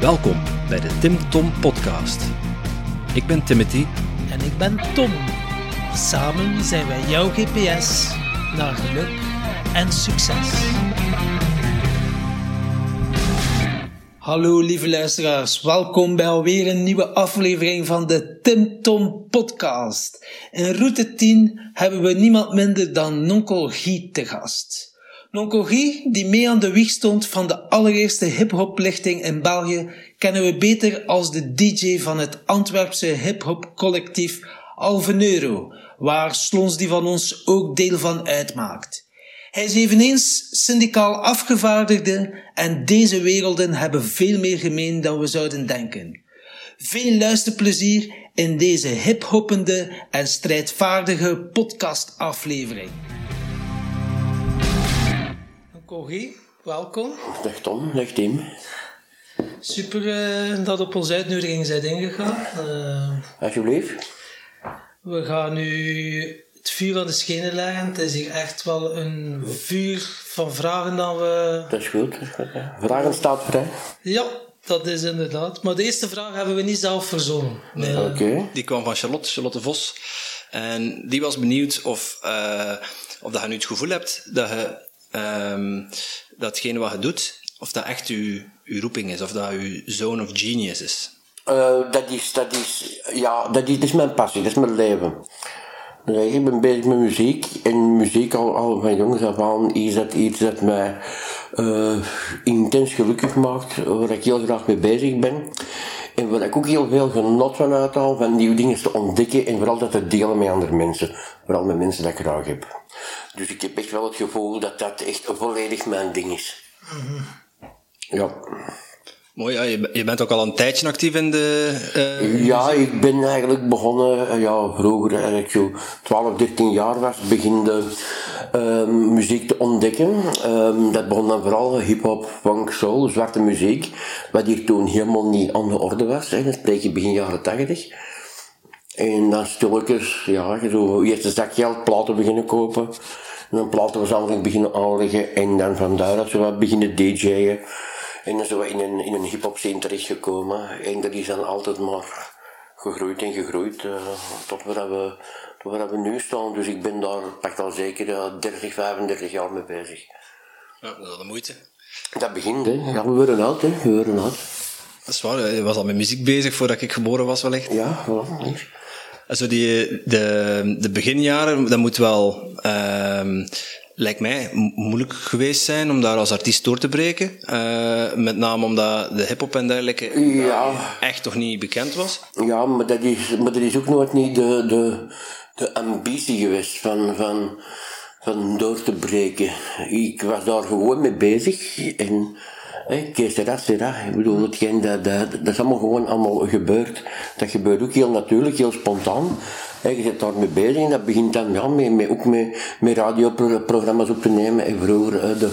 Welkom bij de Tim Tom Podcast. Ik ben Timothy. En ik ben Tom. Samen zijn wij jouw GPS naar geluk en succes. Hallo lieve luisteraars, welkom bij alweer een nieuwe aflevering van de Tim Tom Podcast. In route 10 hebben we niemand minder dan Nonkel Guy te gast. Guy, die mee aan de wieg stond van de allereerste hip-hoplichting in België, kennen we beter als de DJ van het Antwerpse hip-hop collectief Alveneuro, waar Slons die van ons ook deel van uitmaakt. Hij is eveneens syndicaal afgevaardigde en deze werelden hebben veel meer gemeen dan we zouden denken. Veel luisterplezier in deze hiphoppende en strijdvaardige podcastaflevering. Corrie, welkom. Dag Tom, dag Tim. Super uh, dat op onze uitnodiging zijn ingegaan. Uh, Alsjeblieft. We gaan nu het vuur aan de schenen leggen. Het is hier echt wel een vuur van vragen dat we... Dat is goed. Dat is goed ja. Vragen staat vrij. Ja, dat is inderdaad. Maar de eerste vraag hebben we niet zelf verzonnen. Nee. Oké. Okay. Die kwam van Charlotte, Charlotte Vos. En die was benieuwd of, uh, of dat je nu het gevoel hebt dat je um, datgene wat je doet, of dat echt uw, uw roeping is, of dat uw zone of genius is? Uh, dat is, dat is, ja, dat is, mijn passie, dat is mijn leven. Dus ik ben bezig met muziek en muziek al, al van jongs af aan is dat iets dat mij uh, intens gelukkig maakt, waar ik heel graag mee bezig ben. En waar ik ook heel veel genot van uithaal, van nieuwe dingen te ontdekken en vooral dat te delen met andere mensen. Vooral met mensen dat ik graag heb. Dus ik heb echt wel het gevoel dat dat echt volledig mijn ding is. Ja. Mooi, ja. Je, je, bent ook al een tijdje actief in de... Uh, ja, ik ben eigenlijk begonnen, uh, ja, vroeger, eigenlijk ik zo 12, 13 jaar was, beginde uh, muziek te ontdekken. Ehm, dat begon dan vooral hip-hop, funk, soul, zwarte muziek, wat hier toen helemaal niet aan de orde was. Hè. Dat spreek je begin jaren 80. En dan stilletjes, ja, zo eerst een zak geld, platen beginnen kopen. En dan platen we allemaal beginnen aanleggen en dan van daaruit zo wat beginnen DJ'en. En dan zijn we in een, in een hip-hop scene terechtgekomen. En dat is dan altijd maar gegroeid en gegroeid uh, tot, waar we, tot waar we nu staan. Dus ik ben daar pak al zeker uh, 30, 35 jaar mee bezig. Ja, dat is de moeite. Dat begint, hè. Ja, we worden oud, hè. We worden oud. Dat is waar, je was al met muziek bezig voordat ik geboren was wellicht. Ja, voilà. Also die, de, de beginjaren, dat moet wel, uh, lijkt mij, moeilijk geweest zijn om daar als artiest door te breken. Uh, met name omdat de hip-hop en dergelijke ja. echt toch niet bekend was. Ja, maar dat is, maar dat is ook nooit niet de, de, de ambitie geweest van, van, van door te breken. Ik was daar gewoon mee bezig en Hey, Kees dat, dat. Ik bedoel, hetgeen, dat, dat, dat is allemaal gewoon allemaal gebeurd. Dat gebeurt ook heel natuurlijk, heel spontaan. Hey, je zit daarmee bezig en dat begint dan ja, met, met, ook met, met radioprogramma's op te nemen. En vroeger uh, de,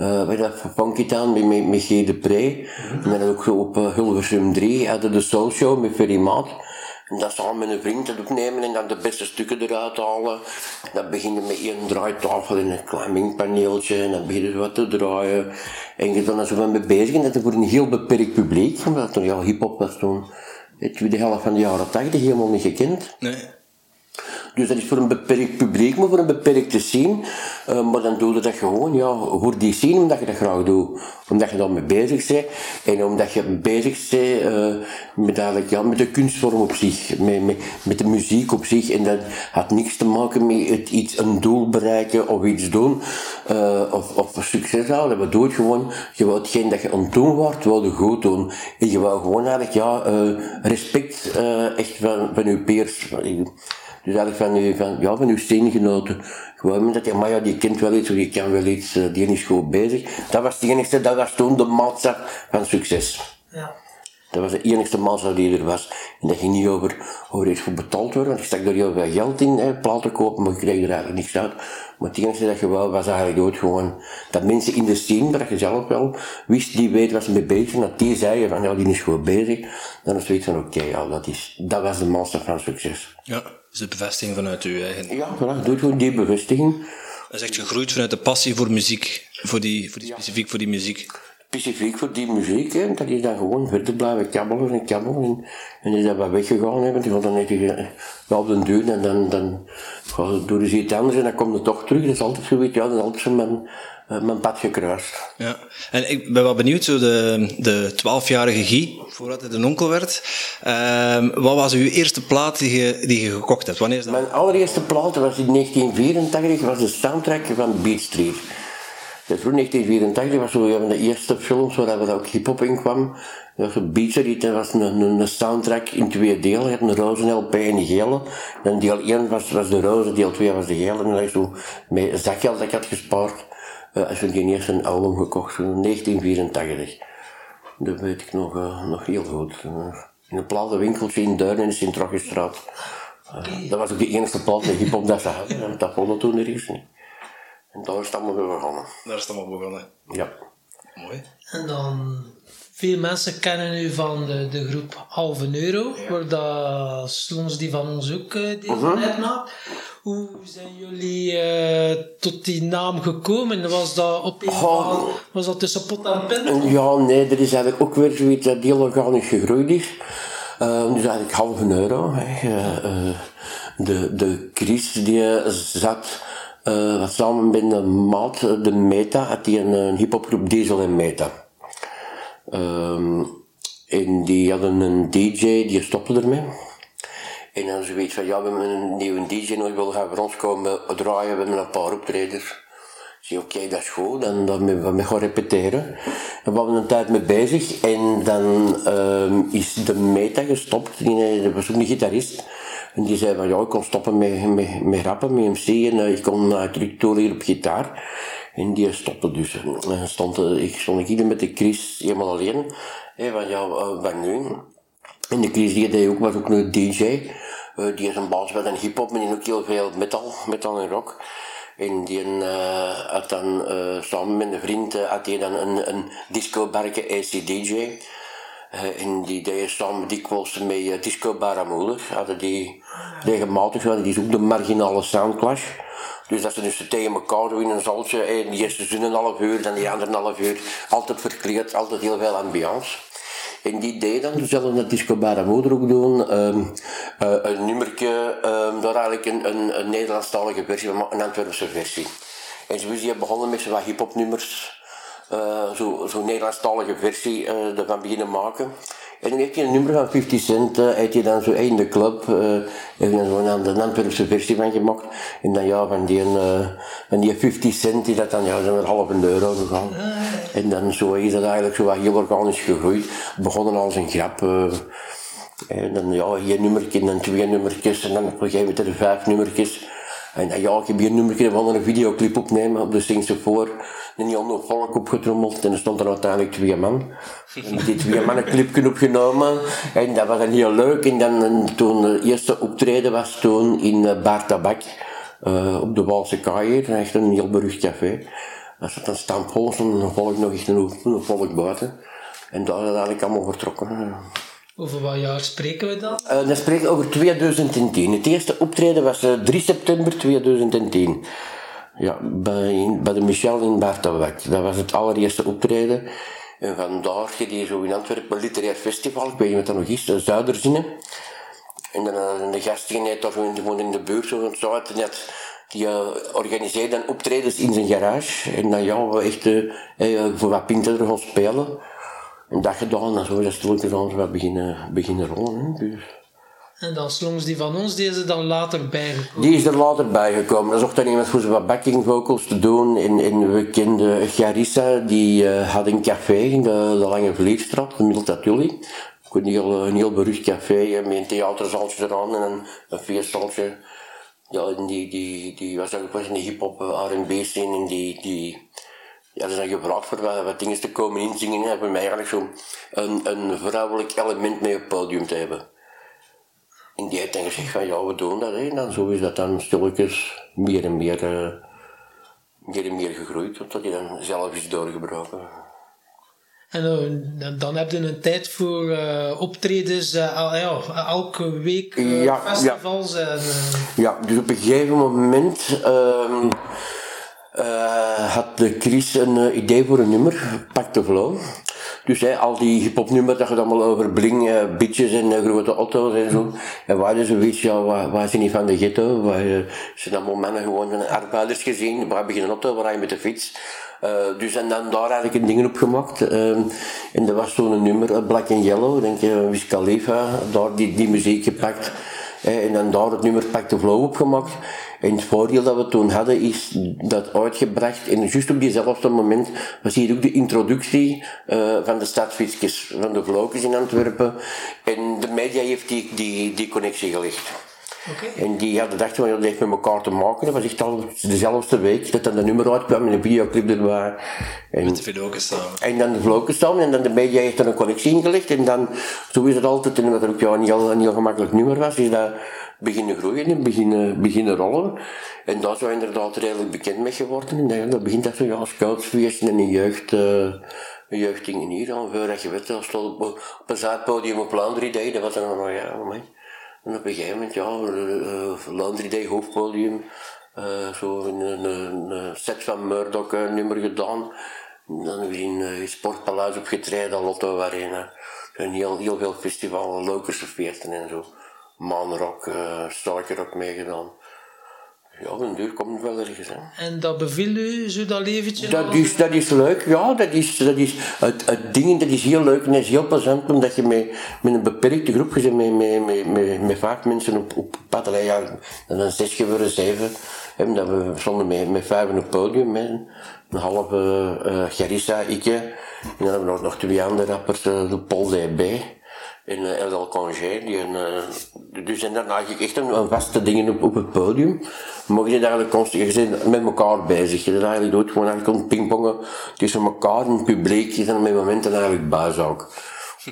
uh, dat, Funky Town met, met, met G. de Pre. En dan ook op uh, Hilversum 3 hadden de Soul Show met Ferry Maat. En dat samen met een vriend het opnemen en dan de beste stukken eruit halen. Dan begin je met één draaitafel en een klein mengpaneeltje en dan begin je wat te draaien. En je dan zo van mee bezig en dat is voor een heel beperkt publiek, omdat toen ja, hip-hop was toen de tweede helft van de jaren 80 helemaal niet gekend. Nee. Dus dat is voor een beperkt publiek, maar voor een beperkte scene. Uh, maar dan doe je dat gewoon, ja, voor die scene, omdat je dat graag doet. Omdat je daar mee bezig bent. En omdat je bezig bent uh, met, eigenlijk, ja, met de kunstvorm op zich. Met, met, met de muziek op zich. En dat had niks te maken met het iets, een doel bereiken of iets doen. Uh, of, of succes halen. We doen het gewoon. Je wou hetgeen dat je aan het doen wordt, wou je goed doen. En je wou gewoon eigenlijk, ja, respect echt van, van je peers. Dus eigenlijk van, uw, van, ja, van uw steengenoten. Gewoon dat je, maar ja, die kent wel iets, of die kan wel iets, uh, die is goed bezig. Dat was het enigste, dat was toen de maatstaf van succes. Ja. Dat was de enigste maatstaf die er was. En dat ging niet over, over iets voor betaald worden, want ik stak er heel veel geld in, hè, platen kopen, maar ik kreeg er eigenlijk niks uit. Maar het enige dat je wel was eigenlijk ook gewoon, dat mensen in de scene, dat je zelf wel wist, die weet wat ze mee bezig zijn, dat die zeiden van, ja, die is goed bezig. Dan is zoiets van, oké, okay, ja, dat is, dat was de maatstaf van succes. Ja. Dus de bevestiging vanuit uw eigen... Ja, voilà, doe gewoon die bevestiging. Dat is echt gegroeid vanuit de passie voor muziek, voor die, voor die, specifiek voor die muziek. specifiek voor die muziek, hè, dat is dan gewoon verder blijven kabbelen en kabbelen. En, en is dat wat weggegaan, want die dan net ja, op den duur en dan, dan het door eens iets anders en dan komt het toch terug. Dat is altijd zoiets, ja, dat is altijd zo mijn, mijn pad gekruist. Ja, en ik ben wel benieuwd, zo de, de 12-jarige Guy, voordat hij een onkel werd. Uh, wat was uw eerste plaat die je, die je gekocht hebt? Wanneer is dat? Mijn allereerste plaat was in 1984, was de soundtrack van Beat Street. Dat toen 1984 was zo een van de eerste films waar we ook hip-hop in kwam. Dat was een, een, een, soundtrack in twee delen. Je had een roze LP en een gele. En deel 1 was, was de roze, deel 2 was de gele. En dat is zo met zakgeld dat ik had gespaard. Uh, als we die eerst een album gekocht, in 1984. Dat weet ik nog, uh, nog heel goed. Uh, in een platenwinkeltje in Duin in de Sint-Rochstraat. Uh, dat was ook de enige plaat met hip-hop dat ze hadden. Dat vond toen er is niet. En daar is het allemaal begonnen. Daar is het allemaal begonnen. Ja. Mooi. En dan, veel mensen kennen u van de, de groep Halve Euro, ja. waar dat Slons die van ons ook uh, deel van uitmaakt. Hoe zijn jullie uh, tot die naam gekomen? Was dat op een oh. was dat tussen pot en pen? Ja, nee, er is eigenlijk ook weer zoiets dat heel organisch gegroeid is. Uh, dus eigenlijk halve euro. Hè. Uh, de, de Chris die zat uh, samen met de maat, de Meta, had die een, een hip-hopgroep Diesel en Meta. Um, en die hadden een DJ, die stopte ermee. En dan zoiets van, ja, we hebben een nieuwe DJ nodig, wil gaan voor ons komen draaien, we hebben een paar optredens. Ik zei, oké, dat is goed, dan, dan we we gaan repeteren. Daar waren we een tijd mee bezig en dan um, is de meta gestopt, die, dat was ook een gitarist. En die zei van, ja, ik kon stoppen met, met, met rappen, met MC en ik kon uh, leren op gitaar. En die stopte dus. En stond, uh, ik stond hier met de Chris helemaal alleen. Hey, van, ja, uh, wat nu? En de Chris die deed ook, was ook een DJ. Die is een baas bij een hip-hop, maar die ook heel veel metal, metal en rock. En die had dan samen met een vriend had hij dan een, een disco-barke AC Uh, en die deden samen dikwijls met uh, Disco Baramoeder. Hadden die regelmatig, hadden die ook de marginale soundclash. Dus dat ze dus tegen elkaar doen in een zaltje. En die eerste zin een half uur, dan die andere een half uur. Altijd verkleed, altijd heel veel ambiance. En die deed dan dus Disco Baramoeder ook doen. Uh, een nummertje, um, daar eigenlijk een, een, een Nederlandstalige versie, een Antwerpse versie. En zo is die begonnen met zo'n hip-hop nummers uh, zo'n zo Nederlandstalige versie uh, ervan beginnen maken. En dan heeft hij een nummer van 50 Cent, uh, heeft hij dan zo in de club, heeft hij dan een Antwerpse versie van gemaakt. En dan ja, van die, van die 50 Cent die dat dan, ja, zijn er half een euro gegaan. En dan zo is dat eigenlijk zo wat heel organisch gegroeid. Begonnen als een grap. En dan ja, één nummertje en dan twee nummertjes en dan op een gegeven moment er vijf nummertjes. En dan ja, ik heb hier een nummertje van een videoclip opnemen op de Singse voor een heel nog volk opgetrommeld en er stond er uiteindelijk twee man. En die twee mannen een clipje opgenomen en dat was dan heel leuk. En dan en toen de eerste optreden was toen in uh, Bar Tabak, uh, op de Waalse Kaai, echt een heel berucht café. Daar zat een stampvol en volk nog echt een, een volk buiten. En daar is eigenlijk allemaal vertrokken. Over wat jaar spreken we dan? Uh, dan spreken we over 2010. Het eerste optreden was uh, 3 september 2010. Ja, bij, bij de Michel in Bartowak. Dat was het allereerste optreden. En vandaar ging die zo in Antwerpen een literair festival, ik weet niet wat dat nog is, Zuiderzinnen. En dan uh, de gastgeenheid daar gewoon in de buurt, zo, uit, net, die uh, organiseerde dan optredens in zijn garage. En dan ja, we echt uh, voor wat pinten er spelen. En dat gedaan, en zo dat stilletjes aan wat beginnen, beginnen rollen. Hè. Dus. En dan slongs die van ons, die is er dan later bijgekomen? Die is er later bijgekomen. Dat zocht dan iemand voor wat backing vocals te doen. En, en we kenden Garissa, die uh, had een café in de, de Lange Vliegstraat, de Miltatulli. Een heel, een heel berucht café, met een theaterzaaltje eraan en een, een feestzaaltje. Ja, die, die, die was ook in de hip-hop R&B scene en die, die, ja, ze zijn gevraagd voor wat, wat dingen te komen inzingen. En hebben mij eigenlijk zo een, een vrouwelijk element mee op het podium te hebben. En die heeft dan gezegd van ja, we doen dat. Hè. En dan zo is dat dan stilletjes meer en meer, uh, meer en meer gegroeid, totdat hij dan zelf is doorgebroken. En uh, dan heb je een tijd voor uh, optredens, ja, elke week ja, festivals. Ja. En, ja, dus op een gegeven moment. Eh, had de Chris een eh, idee voor een nummer, Pak de Flow. Dus hè, al die hip-hop nummers, dat gaat allemaal over bling, uh, bitches en uh, grote auto's en zo. En waar is zoiets, ja, waar, waar zijn die van de ghetto? Waar uh, zijn allemaal mannen gewoon van arbeiders gezien? Waar begin een auto, waar je met de fiets? dus en dan daar ik een ding op gemaakt. en dat was zo'n nummer, Black and Yellow, denk je, Wiz Khalifa, daar die, die muziek gepakt. en dan daar het nummer Pak de Flow opgemaakt. En het voordeel dat we toen hadden is dat uitgebracht. En juist op diezelfde moment was hier ook de introductie uh, van de stadsfietsjes, van de vlokjes in Antwerpen. En de media heeft die, die, die connectie gelegd. Okay. En die hadden gedacht, van, dat heeft met elkaar te maken. Dat was echt al dezelfde week dat dan de nummer uitkwam en een videoclip erbij. En, met de vloken samen. En dan de vloken samen en dan de media heeft er een connectie ingelegd. En dan, zo is het altijd, en wat er ook ja, een, heel, een heel gemakkelijk nummer was, is dat beginnen groeien en beginnen, beginnen rollen. En daar zijn we inderdaad redelijk bekend mee geworden. En dan begint dat zo ja, scoutsfeesten en een jeugd, uh, een jeugddingen hier. Al voordat je weet, dat stond op, op een zaadpodium op Laundry Day, dat was dan nog, ja, man. En op een gegeven moment, ja, uh, Day hoofdpodium, uh, zo een, een, een, set van Murdoch nummer gedaan. En dan weer in uh, Sportpaleis opgetreden, Lotto Arena. En heel, heel veel festivals, Lokerse feesten en zo manrock, uh, suikerrock meegedaan. Ja, op een duur komt het wel ergens. Hè. En dat beviel u, zo dat leventje? Dat is, dat is leuk, ja. Dat is, dat is, het, het ding dat is heel leuk en is heel plezant omdat je met, met een beperkte groep, je met, met, met, met, met vijf mensen op, op pad, ja, dan zes geworden, zeven. Hè, dat we stonden met, met vijf op het podium, hè. een halve uh, Garissa, ik. En dan hebben we nog twee andere rappers, uh, de Paul DB in uh, El Congé. Die een, uh, dus zijn daar eigenlijk echt een, een vaste dingen op, op het podium. Maar je bent constant, je bent met elkaar bezig. Je bent eigenlijk dood gewoon eigenlijk pingpongen tussen elkaar en het publiek. Je bent met momenten eigenlijk buis ook.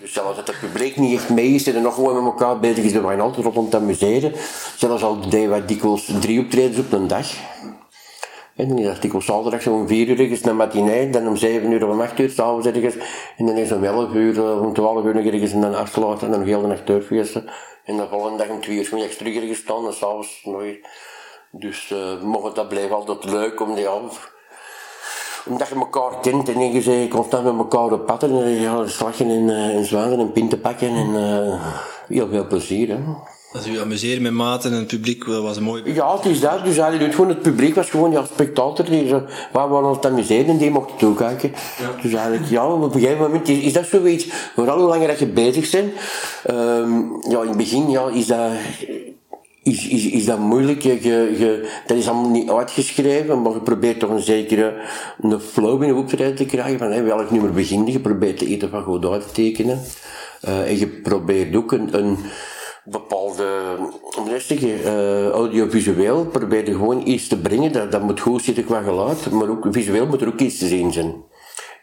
Dus zelfs dat het publiek niet echt mee is, er nog gewoon met elkaar bezig is, we gaan altijd rond te amuseren. Zelfs al deden wij dikwijls drie optredens op een dag. En dan is artikel zaterdag om 4 uur ergens naar matinee, dan om 7 uur of om 8 uur s'avonds ergens. En dan is om 11 uur, eh, om 12 uur ergens en dan afsluiten en dan nog heel de nacht doorfeesten. En de volgende dag om 2 uur middags terug ergens staan en s'avonds nog Dus uh, dat blijft altijd leuk om die af. Omdat je elkaar kent en je zei constant met elkaar op pad en ja, slagen en, uh, en zwanen en pinten pakken en heel veel plezier. Hè. Dat u amuseren met maten en het publiek was mooi. Ja, het is dat. Dus eigenlijk doet gewoon, het publiek was gewoon ja, spectator. Die, zo, waar we ons amuseren en die mochten toekijken. Ja. Dus eigenlijk, ja, op een gegeven moment is, is dat zoiets. Vooral hoe langer dat je bezig bent. Um, ja, in het begin ja, is dat is, is, is dat moeilijk. Je, je, dat is allemaal niet uitgeschreven, maar je probeert toch een zekere een flow in de optreden te krijgen. Van, hè, welk nummer begin je? Je probeert er ieder van goed uit te tekenen. Uh, en je probeert ook een, een bepaalde, hoe uh, audiovisueel probeer je gewoon iets te brengen. Dat, dat moet goed zitten qua geluid, maar ook visueel moet er ook iets te zien zijn.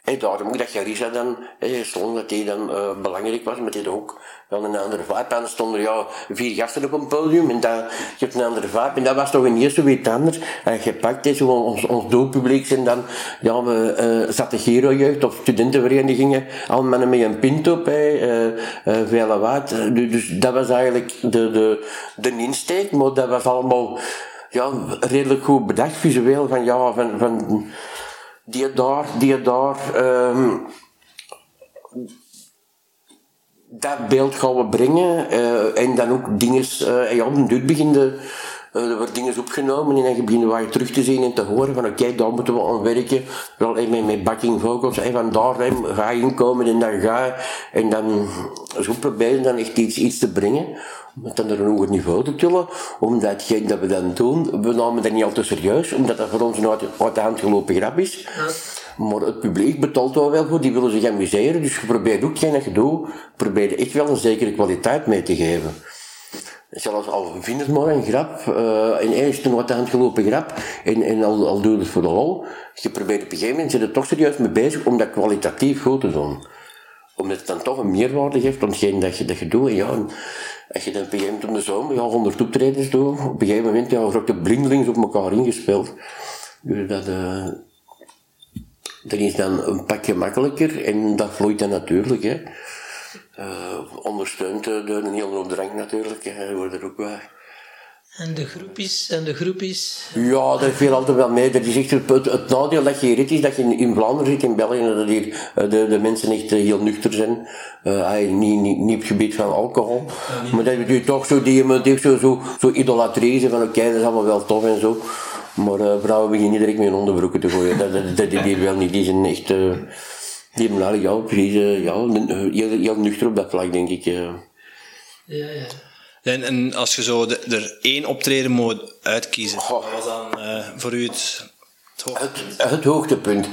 En daarom ook dat Garissa dan, hey, stond dat hij dan uh, belangrijk was, maar die ook wel een andere vibe. En er stonden ja, vier gasten op een podium en dat, je hebt een andere vibe. En dat was toch een eerste weer anders. En gepakt is ons, ons doelpubliek zijn dan, ja, we uh, zaten Giro-jeugd of studentenverenigingen, al mannen met een pint op, hey, uh, uh, vele waard. Dus, dus dat was eigenlijk de, de, de insteek, maar dat was allemaal ja, redelijk goed bedacht visueel van ja, van, van die daar, die daar, um, dat beeld gaan we brengen. Uh, en dan ook dingen, uh, ja, op een beginnen uh, er worden dingen opgenomen en dan beginnen we terug te zien en te horen van oké, daar moeten we aan werken. Wel met, met backing vocals, en van daar ga je inkomen en dan ga je. En dan zo proberen dan echt iets, iets te brengen. Dan er een hoger niveau te tillen. Omdat hetgeen dat we dan doen, we namen dat niet al te serieus. Omdat dat voor ons een uit, uit de hand gelopen grap is. Ja. Maar het publiek betaalt wel wel voor, die willen zich amuseren. Dus je probeert ook geen doet, probeer echt wel een zekere kwaliteit mee te geven. Zelfs al vind het maar een grap, uh, en eerst een wat aan gelopen grap, en, en al, al doe het voor de lol, je probeert op een gegeven moment zit er toch serieus mee bezig om dat kwalitatief goed te doen. Omdat het dan toch een meerwaarde geeft hetgeen dat je, dat je doet. En ja, en als je dan op een gegeven moment om de zomer ja, 100 optredens doet, op een gegeven moment ja, wordt de blindelings op elkaar ingespeeld. Dus dat, uh, dat is dan een pakje makkelijker en dat vloeit dan natuurlijk. Hè. Uh, ondersteund door een hele hoop drank natuurlijk. Hè. Wordt er ook bij. En de groepjes en de groepjes. Ja, dat viel altijd wel mee. Dat is echt het, het, het nadeel dat je hier is, dat je in, in Vlaanderen zit, in België, dat hier uh, de, de mensen echt uh, heel nuchter zijn. Uh, niet, niet, niet op het gebied van alcohol. maar dat je toch zo, die, die zo, zo, zo idolatrie van oké, okay, dat is allemaal wel tof en zo. Maar uh, vrouwen beginnen niet direct met hun onderbroeken te gooien. Dat, dat, dat, dat die wel niet. Die zijn echt, uh, die hebben ja, precies, uh, ja, heel, heel nuchter op dat vlak, denk ik. Ja, ja. En, en als je zo de, er één optreden moet uitkiezen, wat was dan uh, voor u het, het hoogtepunt? Het, het hoogtepunt.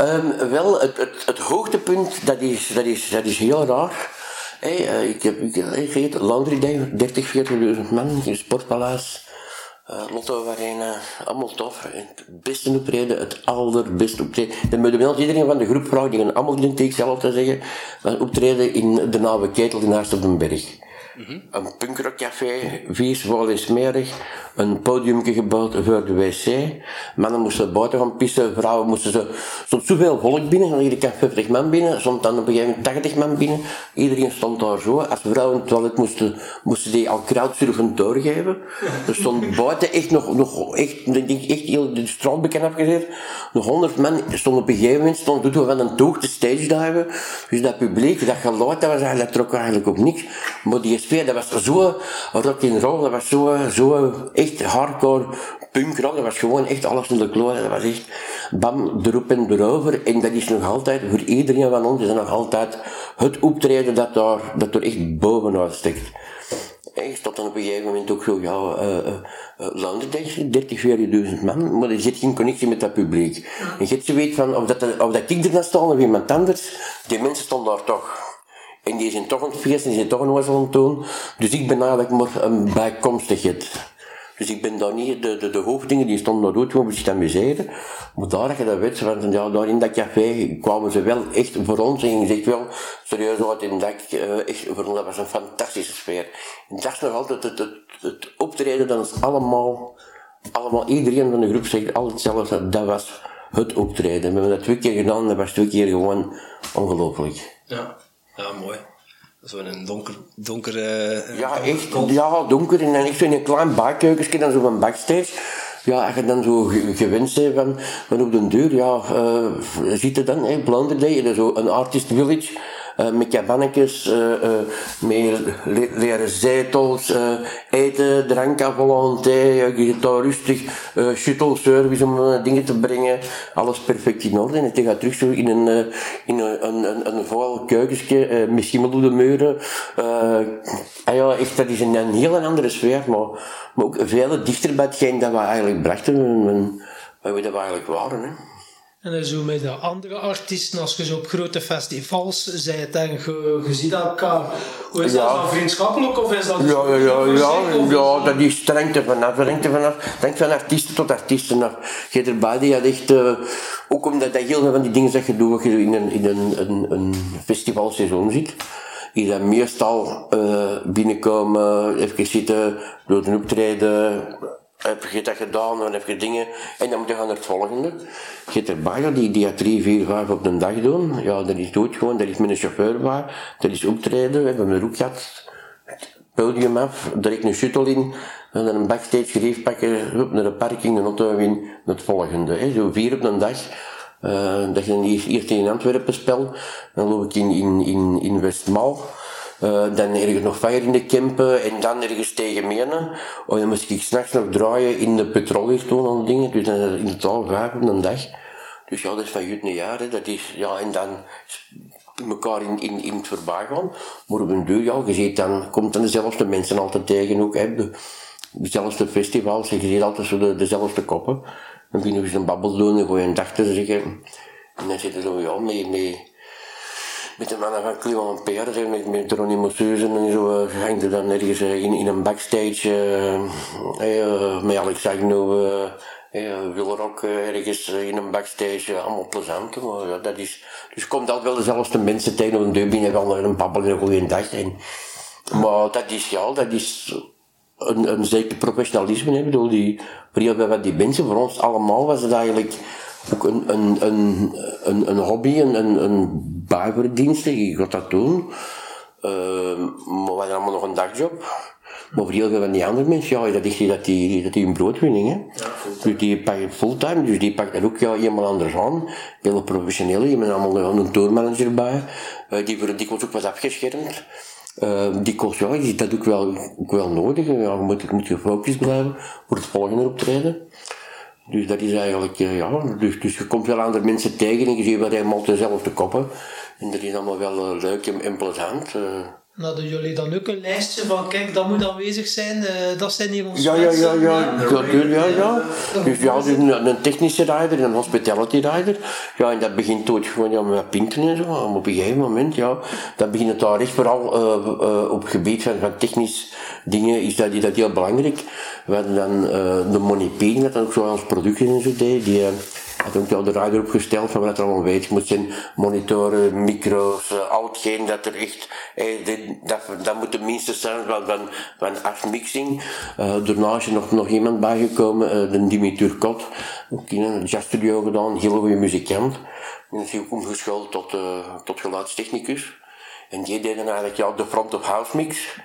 Um, wel, het, het, het hoogtepunt, dat is, dat is, dat is heel raar. Hey, uh, ik heb, ik, weet, Laundry Day, 30, 40.000 man, in Sportpaleis. Uh, Lotto Arena, allemaal tof. Het beste optreden, het allerbeste optreden. Dan moeten we iedereen van de groep vragen, die gaan allemaal tegen zelf te zeggen, optreden in de Nauwe Ketel naast op den berg. Mm-hmm. Een punkrockcafé, vies, vol smerig. Een podiumje gebouwd voor de wc. Mannen moesten buiten gaan pissen, vrouwen moesten zo... stond zoveel volk binnen, dan iedere keer 50 man binnen, stond dan op een gegeven moment 80 man binnen. Iedereen stond daar zo. Als vrouwen het toilet moesten, moesten die al kruidsurfen doorgeven. Er stond buiten echt nog, nog echt, denk echt heel de straat bekend afgezet. Nog 100 man stond op een gegeven moment, stond we van een toog te stage. Dus dat publiek, dat geluid, dat was eigenlijk, trok eigenlijk op niks. Maar die dat was zo rock'n'roll, dat was zo, zo echt hardcore punkrock, dat was gewoon echt alles in de kloot, dat was echt bam, erop en erover. En dat is nog altijd, voor iedereen van ons, is dat nog altijd het optreden dat daar, dat er echt bovenuit steekt. En je stond dan op een gegeven moment ook zo, ja, uh, uh, uh, 30, 40.000 man, maar er zit geen connectie met dat publiek. En je hebt zoiets van, of dat, of dat ik er dan sta of iemand anders, die mensen stonden daar toch. En die zijn toch het feesten, die zijn toch nog eens aan het doen. Dus ik ben eigenlijk maar een bijkomstigheid. Dus ik ben daar niet, de, de, de hoofddingen die stonden daar gewoon te amuseren. Maar daar je dat want ja, daar in dat café kwamen ze wel echt voor ons en je zegt wel, serieus uit in dat, uh, echt, voor ons, dat was een fantastische sfeer. En dat is nog altijd het, het, het optreden, dat is allemaal, allemaal, iedereen van de groep zegt altijd hetzelfde, dat was het optreden. We hebben dat twee keer gedaan, dat was twee keer gewoon ongelooflijk. Ja, ja mooi. Zo in een donker, donker uh, Ja, echt. Ja, donker. En dan echt zo in een klein bakkeukensje, dan zo van backstage. Ja, als je dan zo gewend bent van, van op de deur, ja, uh, zit er dan, Blonderdij, zo een artist village. Uh, met cabannetjes, uh, uh, met le leren zetels, eten, drank à volonté, daar rustig, shuttle service om dingen te brengen, alles perfect in orde. En je gaat terug zo in een, in een, een, een, een met schimmel op de muren. Ah ja, echt, dat is een, een heel andere sfeer, maar, maar ook veel dichter bij hetgeen dat we eigenlijk brachten, en, en, dat we eigenlijk waren. Hè. En zo met de andere artiesten, als je zo op grote festivals bent en je, je ziet elkaar, hoe is ja. dat dan vriendschappelijk of is dat ja, ja, ja, ja, ja, dat is streng er vanaf, er vanaf, hangt van artiesten tot artiesten af. Je erbij die had echt, uh, ook omdat dat heel veel van die dingen dat je doet, als je in een, in een, een, een festivalseizoen zit, is dat meestal uh, binnenkomen, even zitten, door een optreden, heb je dat gedaan, dan heb je dingen, en dan moet je gaan naar het volgende. Je hebt erbij, die, die drie, vier, vijf op een dag doen. Ja, dat is dood gewoon, dat is een chauffeur bij, dat is optreden, we hebben een roek gehad, podium af, direct een shuttle in, en dan een backstage gerief pakken, op naar de parking, een auto in, naar het volgende. Hè. Zo vier op een dag. Dat je dan eerst in Antwerpen spel, dan loop ik in, in, in, in Westmaal. Uh, dan ergens nog vijf in de Kempen en dan ergens tegen Menen. Oh, dan moest ik s'nachts nog draaien in de petroliertoon en dingen. Dus dan in totaal vijf op een dag. Dus ja, dat is van jut. Hè. Dat is, ja, en dan elkaar in, in, in het voorbij gaan. Maar op een duur, ja, je ziet dan, komt dan dezelfde mensen altijd tegen ook. Hè. De, dezelfde festivals, je ziet altijd zo de, dezelfde koppen. Dan beginnen we eens een babbel doen en gewoon een dag te zeggen. En dan zitten zo, ja, mee, mee met de mannen van Clement Peer, met, met Ronnie en zo, hangt er dan ergens uh, in, in een backstage uh, met Alex Agnew, uh, Wilrock ergens in een backstage, allemaal plezant. Maar ja, dat is, dus komt altijd wel dezelfde mensen tegen op een deur binnen, wel een babbel en een goede dag. En, maar dat is, ja, dat is een, een zeker professionalisme. Ik bedoel, die, voor die mensen, voor ons allemaal was het eigenlijk ook een, een, een, een, een hobby, een, een, een. Je gaat dat doen. Uh, maar we hadden allemaal nog een dagjob. Maar voor heel veel van die andere mensen, ja, dat is die, dat die, dat die een broodwinning, hè. dus die pakken fulltime, dus die pakken dat ook ja, helemaal anders aan. Hele professionele, je hebt allemaal een tourmanager bij, uh, die voor dikwijls ook was afgeschermd. Uh, die kost, ja, is dat ook wel, ook wel nodig. Ja, je moet, moet gefocust blijven voor het volgende optreden. Dus dat is eigenlijk, uh, ja, dus, dus je komt wel andere mensen tegen en je ziet wel helemaal dezelfde koppen. En dat is allemaal wel uh, leuk en, en plezant. Hadden jullie dan ook een lijstje van, kijk, dat moet aanwezig zijn, uh, dat zijn hier onze ja, ja, ja, ja, natuurlijk, ja, ja. Dus ja, dus een, een technische rider, een hospitality rider. Ja, en dat begint ooit gewoon ja, met pinten en zo. Maar op een gegeven moment, ja, dat begint het daar echt vooral uh, uh, op het gebied van, van technisch dingen, is dat, is dat heel belangrijk. We hadden dan de Money dat dan ook zo als producten en zo deed, die had ook al de rider opgesteld van wat er allemaal weet. Moet zijn monitoren, micro's, al hetgeen dat er echt, eh, dat, dat moet de minste zijn van, van, van afmixing. Uh, daarna is er nog, nog iemand bijgekomen, uh, de Dimitri Kot, ook in een jazzstudio gedaan, heel goede muzikant. En is ook omgeschoold tot, tot geluidstechnicus. En die deden eigenlijk ja, de front of house mix.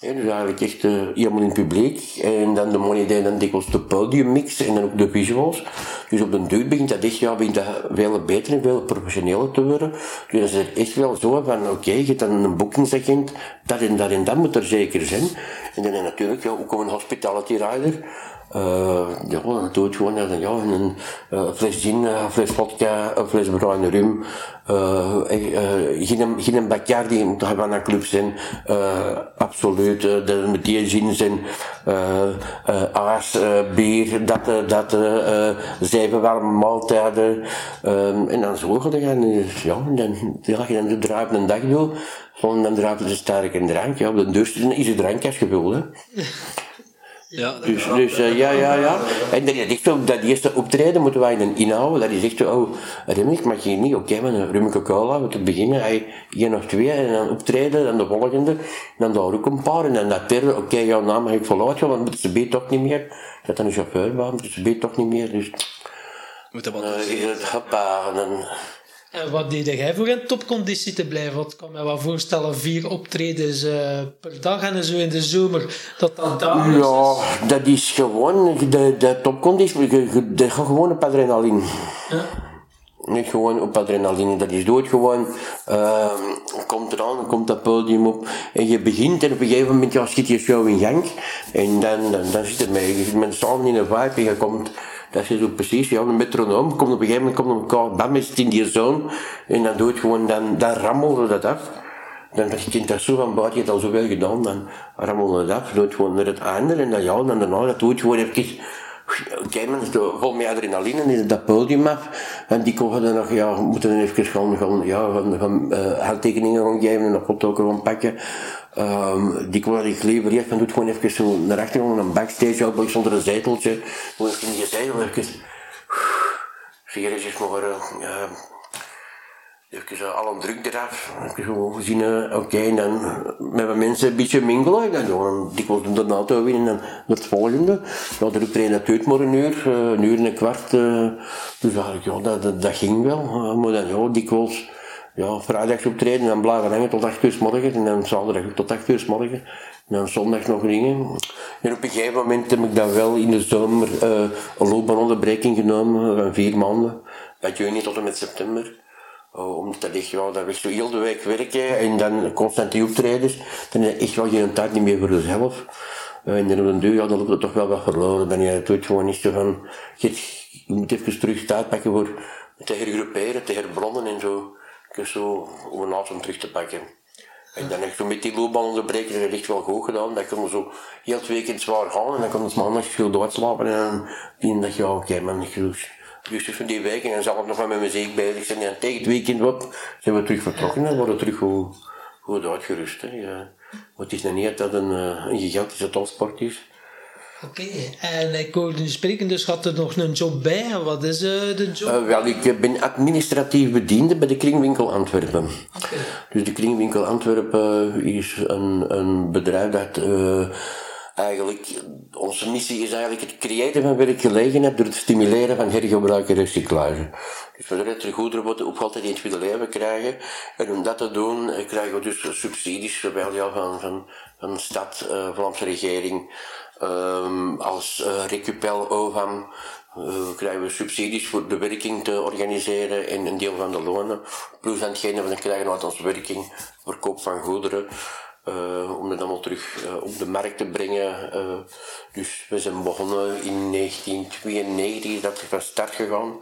Ja, dus eigenlijk echt uh, helemaal in het publiek. En dan de money dan dikwijls de podiummix en dan ook de visuals. Dus op de duur begint dat echt, ja, begint dat veel beter en veel professioneler te worden. Dus dat is echt wel zo van, oké, je hebt dan een boekingsagent, dat en dat en dat moet er zeker zijn. En dan natuurlijk ja, ook een hospitality rider. Uh, ja, doe het gewoon ja, ja, een uh, fles gin, een fles vodka, een fles bruine rum, uh, geen, geen Bacardi moet van een club zijn, absoluut, dat moet die gin zijn, aas, bier, dat, dat, zeven warme maaltijden, en dan zo gaan gaan, ja, dan, ja, je dan de draai een dag doen, dan draait je sterke drank, ja, op de deur is een drankje gevuld, hè. Ja, dus, dus uh, ja, ja, ja. En dat is echt zo, dat eerste optreden moeten wij dan inhouden. Dat is echt zo, oh, Remmig mag je niet, oké, okay, maar een rum cola, we te beginnen, hij één of twee, en dan optreden, dan de volgende, dan daar ook een paar, en dan dat derde, oké, okay, jouw naam mag ik voluit gaan, want moeten ze beet toch niet meer. Dat dan een chauffeur moeten ze beet toch niet meer, dus... Moet dat wat uh, is het hoppa, en dan... En wat deed jij voor in topconditie te blijven? Want ik kan me wel voorstellen, vier optredens uh, per dag en zo in de zomer, dat dat dagelijks Ja, dat is gewoon, de, de topconditie, dat gaat gewoon op adrenaline. Ja. Niet gewoon op adrenaline, dat is dood gewoon. Uh, komt eraan, komt dat podium op en je begint en op een gegeven moment ja, schiet je show in gang. En dan, dan, dan zit het mee, je zit met samen in een vibe en je komt dat is zo precies, ja, een metronoom komt op een gegeven moment komt op elkaar, bam, is het in die zone. En dan doet gewoon, dan, dan rammelde dat af. Dan was je dat zo van buiten, je hebt al zoveel gedaan, dan rammelde dat af, doet gewoon naar het einde. En dan ja, dan daarna, dat doet gewoon even, Oké, is vol met adrenaline en dat podium af. En die konden dan nog, ja, moeten dan even gaan, gaan, ja, gaan, gaan uh, handtekeningen gaan geven en een foto gaan pakken. Um, die kon ik liever eerst, dan doet gewoon even zo naar achter, gewoon een backstage, bij zonder een zeteltje. Gewoon in die zetel even, sigaretjes maar, uh, even zo al een druk eraf. Even zo gezien, uh, oké, okay, en dan met mensen een beetje mingelen. En dan gewoon dikwijls de auto weer en dan het volgende. Ja, de optreden dat duurt maar een uur, uh, een uur en een kwart. Uh, dus eigenlijk, ja, dat, dat, dat ging wel. Uh, maar dan, ja, dikwijls ja, vrijdag optreden en dan blijven hangen tot 8 uur s morgen en dan zaterdag tot 8 uur s morgen. En dan zondag nog dingen. En op een gegeven moment heb ik dan wel in de zomer uh, een loopbaanonderbreking genomen van vier maanden. Van juni tot en met september. Uh, omdat dat echt, ja, dat was zo heel de week werken en dan constant die optredens. Dan heb je echt wel geen tijd niet meer voor jezelf. Uh, en dan op een deur, ja, dan loopt het toch wel wat verloren. Dan je doet gewoon niet zo van, je moet even terug tijd pakken voor te hergroeperen, te herbronnen en zo zo om een auto terug te pakken. En dan heb ik met die loopbaan onderbreken, dat heb wel goed gedaan. Dat kon zo heel het weekend zwaar gaan en dan kon het maandag veel doodslapen en dan dacht je, oké okay, man, dus van die week en ik nog wel met muziek bezig zijn. En tegen het weekend op zijn we terug vertrokken en worden terug goed, goed uitgerust. Hè. Ja. Maar het is niet dat een, eh, een gigantische topsport is. Oké, en ik hoorde u spreken, dus had er nog een job bij. Wat is uh, de job? Uh, wel, ik ben administratief bediende bij de Kringwinkel Antwerpen. Okay. Dus de Kringwinkel Antwerpen is een, een bedrijf dat uh, eigenlijk, onze missie is eigenlijk het creëren van werkgelegenheid door het stimuleren van hergebruik en recyclage. Dus we willen dat er goederen worden opgehaald die in het tweede leven krijgen. En om dat te doen eh, krijgen we dus subsidies zowel ja, van, van, van de stad, uh, Vlaamse regering, um, als uh, Recupel, OVAM. Uh, krijgen we subsidies voor de werking te organiseren en een deel van de lonen. Plus aan hetgene we krijgen uit onze werking, verkoop van goederen. Uh, om dat allemaal terug uh, op de markt te brengen. Uh, dus we zijn begonnen in 1992, dat van start gegaan.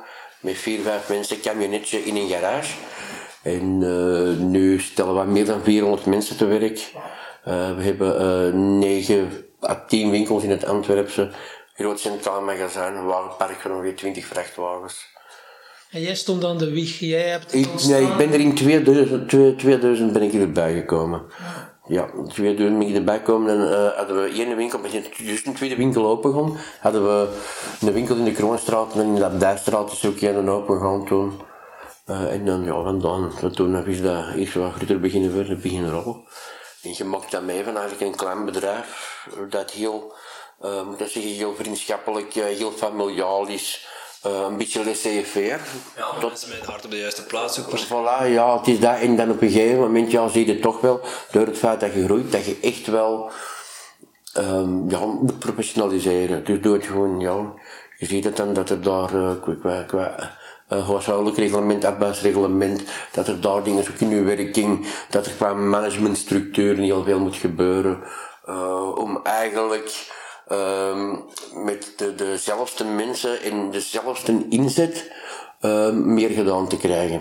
Met vier, vijf mensen, camionetje in een garage. En nu stellen we meer dan 400 mensen te werk. we hebben 9 à 10 winkels in het Antwerpse. Groot centraal magazijn, wagenpark van ongeveer 20 vrachtwagens. En jij stond aan de wieg, jij hebt ik, Nee, ik ben er in 2000, 2000 ben ik erbij gekomen. Ja, 2000 ben ik erbij gekomen en uh, hadden we één winkel, met juist een tweede winkel open. Hadden we een winkel in de Kroonstraat en in de Abdijstraat is ook een open gaan toen. Uh, en dan, ja, vandaan, toen is dat eerst wat groter beginnen worden, beginnen rollen. En je maakt dat mee van eigenlijk een klein bedrijf dat heel, uh, moet ik zeggen, heel vriendschappelijk, heel familiaal is. Uh, een beetje laissez-faire. Ja, tot mensen met het hart op de juiste plaats ook. Voilà, ja, het is dat. En dan op een gegeven moment ja, zie je het toch wel, door het feit dat je groeit, dat je echt wel um, ja, moet professionaliseren. Dus doe het gewoon, ja. Je ziet het dan dat er daar uh, qua, qua uh, huishoudelijk reglement, arbeidsreglement, dat er daar dingen zoeken in werking, dat er qua managementstructuur heel veel moet gebeuren. Om eigenlijk um, met de, dezelfde mensen en dezelfde inzet uh, meer gedaan te krijgen.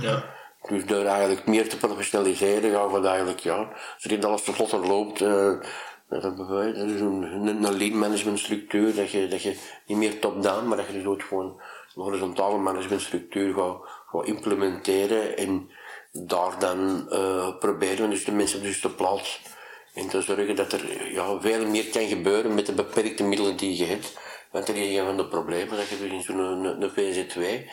Ja. Dus door eigenlijk meer te professionaliseren gaan we eigenlijk, ja, zodat alles vlotter loopt. Uh, dat is een, een, lean management structuur, dat je, dat je niet meer top-down, maar dat je dus gewoon een horizontale managementstructuur gaat, gaat implementeren en daar dan uh, proberen dus de mensen op de juiste plaats en te zorgen dat er ja, veel meer kan gebeuren met de beperkte middelen die je hebt. Want dat is een van de problemen dat je dus in zo'n een, een VZ2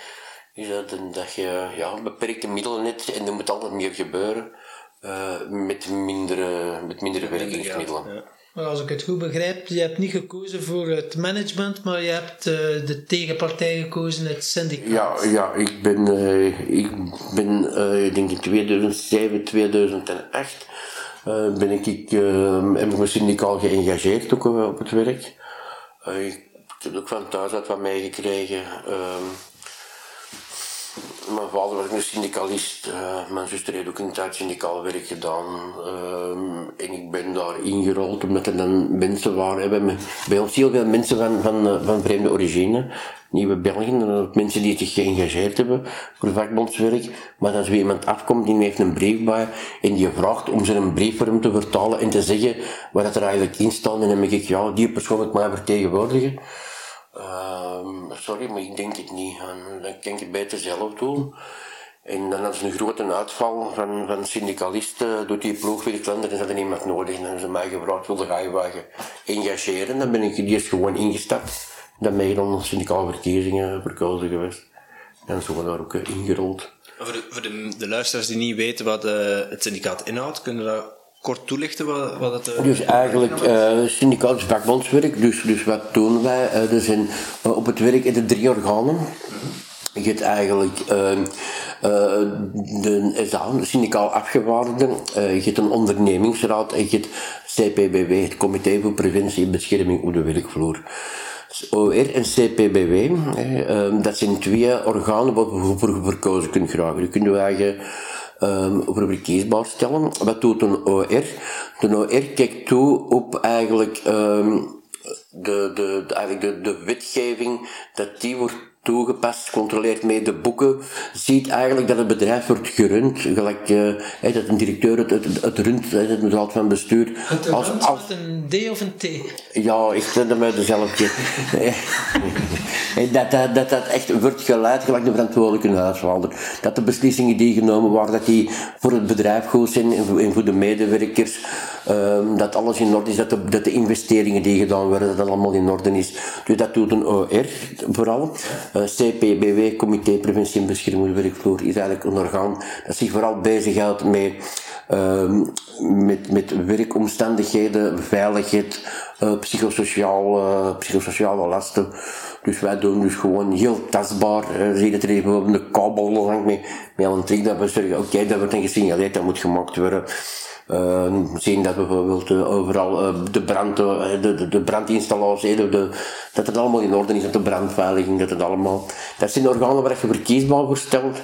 is dat, dat je ja, beperkte middelen hebt en er moet altijd meer gebeuren uh, met mindere, met mindere werkingsmiddelen. Ja. Maar als ik het goed begrijp, je hebt niet gekozen voor het management, maar je hebt uh, de tegenpartij gekozen, het syndicaat. Ja, ja ik ben, uh, ik ben ik denk in 2007, 2008 uh, ben ik, ik uh, heb ik me syndicaal geëngageerd ook op het werk. Ik heb ook van thuis uit wat meegekregen. Mijn vader was een syndicalist, uh, mijn zuster heeft ook een tijd syndicaal werk gedaan. Uh, en ik ben daar ingerold omdat er dan mensen waren. Bij, bij ons heel veel mensen van, van, van vreemde origine nieuwe Belgen, mensen die zich geëngageerd hebben voor vakbondswerk, maar als er iemand afkomt die heeft een brief bij en die vraagt om een brief voor hem te vertalen en te zeggen wat er eigenlijk in staat, dan denk ik, ja, die persoon moet mij vertegenwoordigen. Uh, sorry, maar ik denk het niet. Dan kan ik het beter zelf doen. En dan als een grote uitval van, van syndicalisten doet die ploeg weer en dan is er niemand nodig. En ze mij gevraagd, wilde je engageren? Dan ben ik eerst gewoon ingestapt dan ben je dan syndicale verkiezingen verkozen geweest. En zo daar ook ingerold. Voor, de, voor de, de, luisteraars die niet weten wat uh, het syndicaat inhoudt, kunnen we dat kort toelichten? Wat, wat het, uh, dus eigenlijk, uh, syndicaat is vakbondswerk, dus, dus wat doen wij? Uh, er zijn op het werk in de drie organen. -hmm. Je hebt eigenlijk ehm, de SA, de syndicaal afgewaardigden, je hebt een ondernemingsraad en je hebt CPBW, het Comité voor Preventie en Bescherming op de werkvloer. OR en CPBW, ehm, dat zijn twee organen waar je voor verkozen kunt geraken. Je kunt je eigen um, voor verkiesbaar stellen. Wat doet een OR? De OR kijkt toe op eigenlijk um, de, de, de, eigenlijk de, de wetgeving dat die wordt toegepast, controleert mee de boeken, ziet eigenlijk dat het bedrijf wordt gerund, gelijk uh, dat een directeur het, het, het runt, het raad van bestuur. Het als, als, een D of een T? Ja, ik vind hem uit dezelfde. dat, dat, dat dat echt wordt geleid, gelijk de verantwoordelijke huisvader. Dat de beslissingen die genomen worden, dat die voor het bedrijf goed zijn en voor de medewerkers, um, dat alles in orde is, dat de, dat de investeringen die gedaan worden, dat dat allemaal in orde is. Dus dat doet een OR vooral. Eh, CPBW, Comité Preventie en Bescherming Werkvloer, is eigenlijk een orgaan dat zich vooral bezighoudt met ehm, met, met werkomstandigheden, veiligheid, uh, psychosociaal, uh, psychosociale lasten. Dus wij doen dus gewoon heel tastbaar. Zie dat er bijvoorbeeld een kabel hangt met, met een trick dat we zeggen, oké, dat wordt een gesignaleerd, dat moet gemaakt worden. Uh, zien dat bijvoorbeeld uh, overal uh, de, brand, de, de, brandinstallatie, de, de, dat het allemaal in orde is, dat de brandveiliging, dat het allemaal. Dat zijn organen waar je verkiesbaar voor stelt.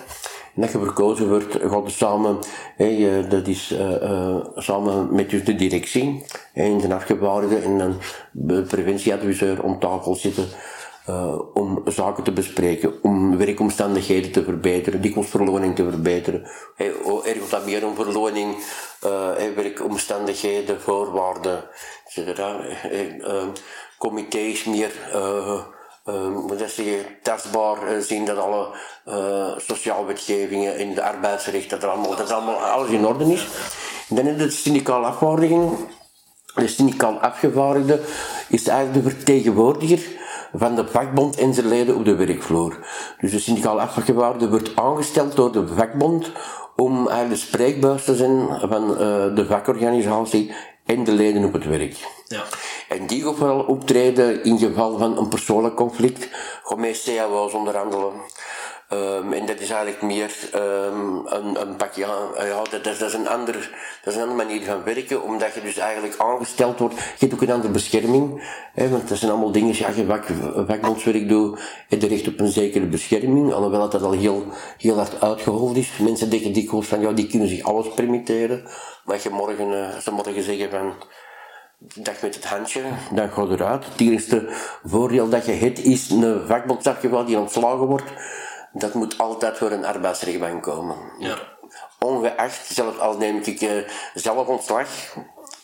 En dat je verkozen wordt, gaat samen, hey, dat is samen met dus de directie en de afgevaardigden en dan de preventieadviseur om tafel zitten. Uh, om zaken te bespreken, om werkomstandigheden te verbeteren, dikwijls verloning te verbeteren. Hey, oh, er gaat dat meer om verloning, uh, hey, werkomstandigheden, voorwaarden, etc. Hey, uh, comité's meer, moet dat zeggen, tastbaar zien dat alle sociaal wetgevingen in de arbeidsrecht, dat, allemaal, dat allemaal alles in orde is. Dan is de syndicaal afvaardiging. De syndicaal afgevaardigde is eigenlijk de vertegenwoordiger van de vakbond en zijn leden op de werkvloer. Dus de syndicaal afgevaardigde wordt aangesteld door de vakbond om eigenlijk de spreekbuis te zijn van uh, de vakorganisatie en de leden op het werk. Ja. En die gaat vooral optreden in geval van een persoonlijk conflict, gewoon met CAO's onderhandelen. Um, en dat is eigenlijk meer um, een, een pakje, ja, dat, dat, is een ander, dat is een andere manier van werken, omdat je dus eigenlijk aangesteld wordt. Je hebt ook een andere bescherming, hè, want dat zijn allemaal dingen, ja, je vak, vakbondswerk doet, heb je recht op een zekere bescherming, alhoewel dat, dat al heel, heel hard uitgehold is. Mensen denken dikwijls van, ja, die kunnen zich alles permitteren, maar je morgen, uh, ze morgen zeggen van, dag met het handje, dan gaat eruit. Het eerste voordeel dat je hebt, is een vakbondsafgeval die ontslagen wordt dat moet altijd voor een arbeidsrechtbank komen. Ja. Ongeacht, zelfs al neem ik uh, zelf ontslag,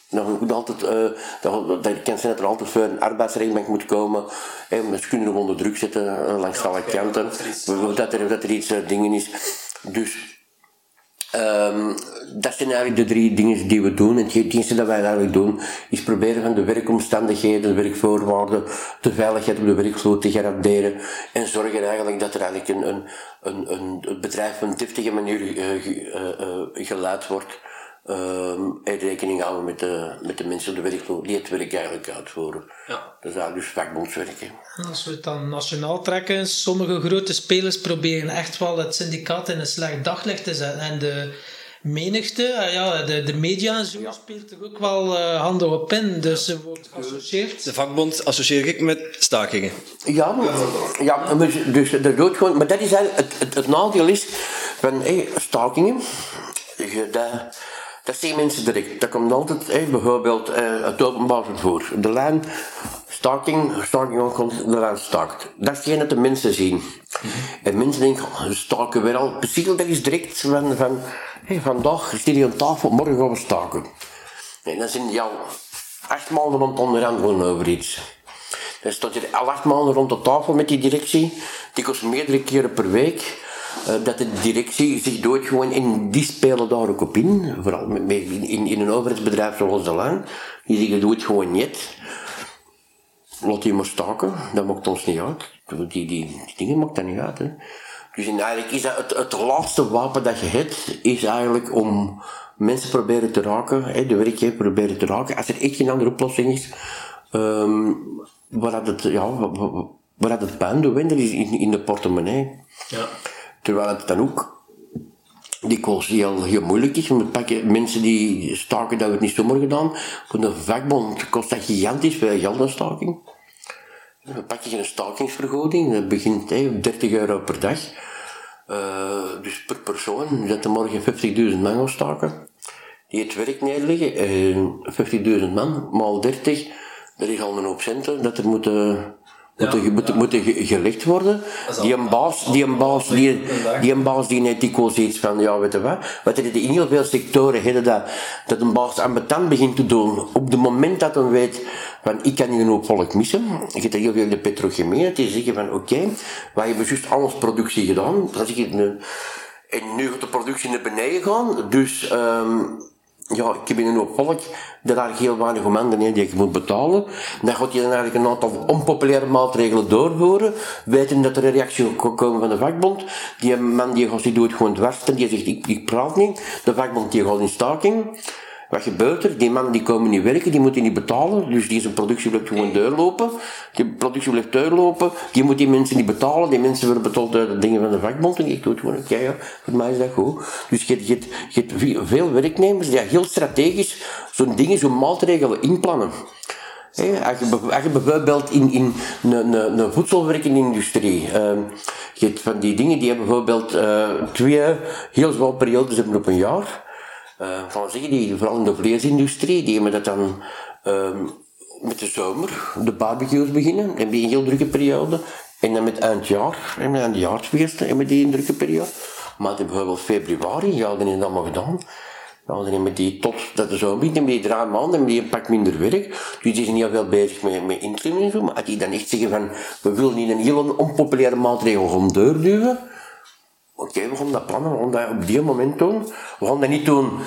dan moet altijd, uh, dat, dat kan zijn dat er altijd voor een arbeidsrechtbank moet komen. En ze kunnen hem onder druk zetten uh, langs alle kanten. Dat er, dat er iets dingen is. Dus Um, dat zijn eigenlijk de drie dingen die we doen. En het eerste dat wij eigenlijk doen, is proberen van de werkomstandigheden, de werkvoorwaarden, de veiligheid op de werkvloer te garanderen. En zorgen eigenlijk dat er eigenlijk een, een, een, een bedrijf op een deftige manier uh, wordt. Um, en rekening houden met de, met de mensen de die het werk eigenlijk uitvoeren. Ja. Dat is eigenlijk dus vakbondswerken. Als we het dan nationaal trekken, sommige grote spelers proberen echt wel het syndicaat in een slecht daglicht te zetten. En de menigte, ah ja, de, de media en zo ja. speelt er ook wel uh, handen op in. Dus ze wordt geassocieerd. De vakbond associeer ik met stakingen. Ja, ja dus dat doet gewoon, maar dat is eigenlijk het, het, het nadeel is van hey, stakingen. Je, dat, dat zien mensen direct. Dat komt altijd, bijvoorbeeld eh, het openbaar vervoer. De lijn staking, staking komt, de lijn stakt. Dat is dat de mensen zien. En mensen denken, oh, we staken weer al. Precies dat is direct van, van hey, vandaag zit je aan tafel, morgen gaan we staken. En dan zijn al acht maanden rond onderhandelen over iets. Dan staat je al acht maanden rond de tafel met die directie. Die kost meerdere keren per week. Uh, dat de directie zich doet gewoon in die spelen daar ook op in. Vooral in, in een overheidsbedrijf zoals de Lang. Die zeggen, doe het gewoon niet. Laat die maar staken, dat maakt ons niet uit. Die, die, die dingen maakt dat niet uit. Hè. Dus eigenlijk is dat het, het laatste wapen dat je hebt, is eigenlijk om mensen proberen te raken, hè, de werkgever proberen te raken. Als er echt geen andere oplossing is, um, waar het, ja, waar het pijn is in, in de portemonnee. Ja. Terwijl het dan ook dikwijls heel, heel moeilijk is. Want pakken mensen die staken, dat wordt niet zomaar gedaan. Voor een vakbond kost dat gigantisch veel geld, een staking. Dan pak je een stakingsvergoeding, dat begint hey, 30 euro per dag. Uh, dus per persoon, je zet morgen 50.000 man gaan staken. Die het werk neerleggen, uh, 50.000 man, maal 30, dat is al een hoop dat er moeten moeten, ja, moeten, moeten gelegd worden. Die een baas, die een baas, die, die een baas die net dikwijls iets van, ja, weet je wat. Wat er in heel veel sectoren hebben dat, dat een baas ambetant begint te doen. Op het moment dat hij weet, van, ik kan hier een hoop volk missen. Je hebt heel veel de petrochemie, die zeggen van, oké, okay, wij hebben juist alles productie gedaan. Zeg je, en nu gaat de productie naar beneden gaan, dus, um, ja, ik heb in een volk dat daar heel weinig om handen die je moet betalen. Dan gaat je dan eigenlijk een aantal onpopulaire maatregelen doorvoeren, weten dat er een reactie gaat komen van de vakbond. Die man die die doet gewoon dwars en die zegt, ik, ik praat niet. De vakbond die gaat in staking. Wat gebeurt er? Die mannen die komen niet werken, die moeten niet betalen, dus die zijn productie blijft gewoon doorlopen. Die productie blijft doorlopen, die moet die mensen niet betalen, die mensen worden betaald uit de dingen van de vakbond en ik doe het gewoon, oké ja, voor mij is dat goed. Dus je, hebt veel werknemers die heel strategisch zo'n dingen, zo'n maatregelen inplannen. Als, je, bijvoorbeeld in, in een, een, een voedselwerkende industrie, uh, je hebt van die dingen die hebben bijvoorbeeld uh, twee heel zware periodes hebben op een jaar uh, van zeggen die, vooral de vleesindustrie, die hebben dat dan uh, met de zomer, de barbecues beginnen, en die een heel drukke periode. En dan met eindjaar, en met de jaarsfeesten, hebben die een drukke periode. Maar bijvoorbeeld februari, ja, dan is dat allemaal gedaan. Dan hebben die tot dat de zomer begint, hebben die drie maanden, hebben die een pak minder werk. Dus die zijn heel veel bezig met, met en zo. Maar als die dan echt zeggen van, we willen niet een heel onpopulaire maatregel gaan doorduwen, Oké, okay, we gaan dat plannen, we gaan dat op die moment doen. We gaan dat niet doen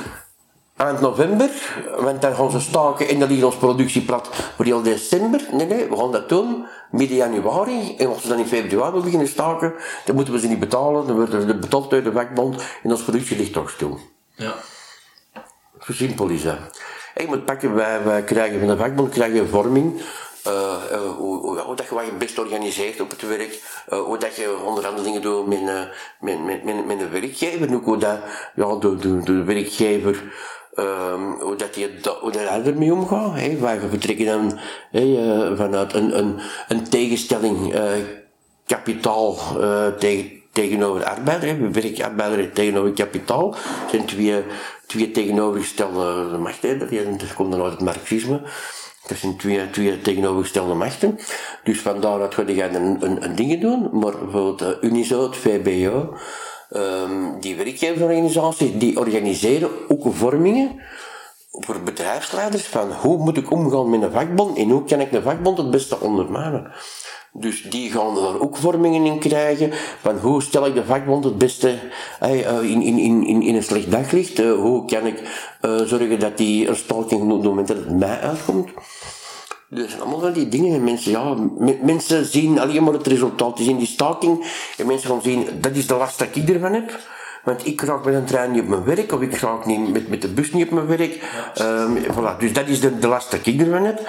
eind november, want dan gaan ze staken en dan ligt ons productie plat voor heel december. Nee, nee, we gaan dat doen midden januari. En als ze dan in februari beginnen staken, dan moeten we ze niet betalen, dan worden ze betaald uit de vakbond en onze productie ligt toch stil. Ja. Zo simpel is dat. Ik moet pakken, wij, wij krijgen van de vakbond krijgen vorming uh, uh, hoe, dat je wat je best organiseert op het werk, uh, hoe dat je onderhandelingen doet met, met, met, met, met de werkgever, ook hoe dat, ja, de, de, de werkgever, um, hoe dat je hoe dat hij ermee omgaat, hè, waar je vertrekken dan hè, vanuit een, een, een tegenstelling, kapitaal tegen, tegenover arbeider, werkarbeider tegenover kapitaal, zijn twee, twee tegenovergestelde machten, dat komt dan uit het marxisme. Dat zijn twee, twee tegenovergestelde machten. Dus vandaar dat ga je een, een, een dingen doen. Maar bijvoorbeeld uh, Unizo, het VBO, um, die werkgeversorganisaties, die organiseren ook vormingen voor bedrijfsleiders van hoe moet ik omgaan met een vakbond en hoe kan ik een vakbond het beste ondermijnen. Dus die gaan er ook vormingen in krijgen van hoe stel ik de vakbond het beste eh, in, in, in, in een slecht daglicht. Uh, hoe kan ik uh, zorgen dat die een stalking op het moment dat het mij uitkomt. Dus allemaal van die dingen. En mensen, ja, mensen zien alleen maar het resultaat. Die zien die staking. En mensen gaan zien, dat is de last dat ik ervan heb. Want ik raak met een trein niet op mijn werk, of ik raak niet met, met de bus niet op mijn werk. Um, voilà. Dus dat is de, de last dat ik ervan heb.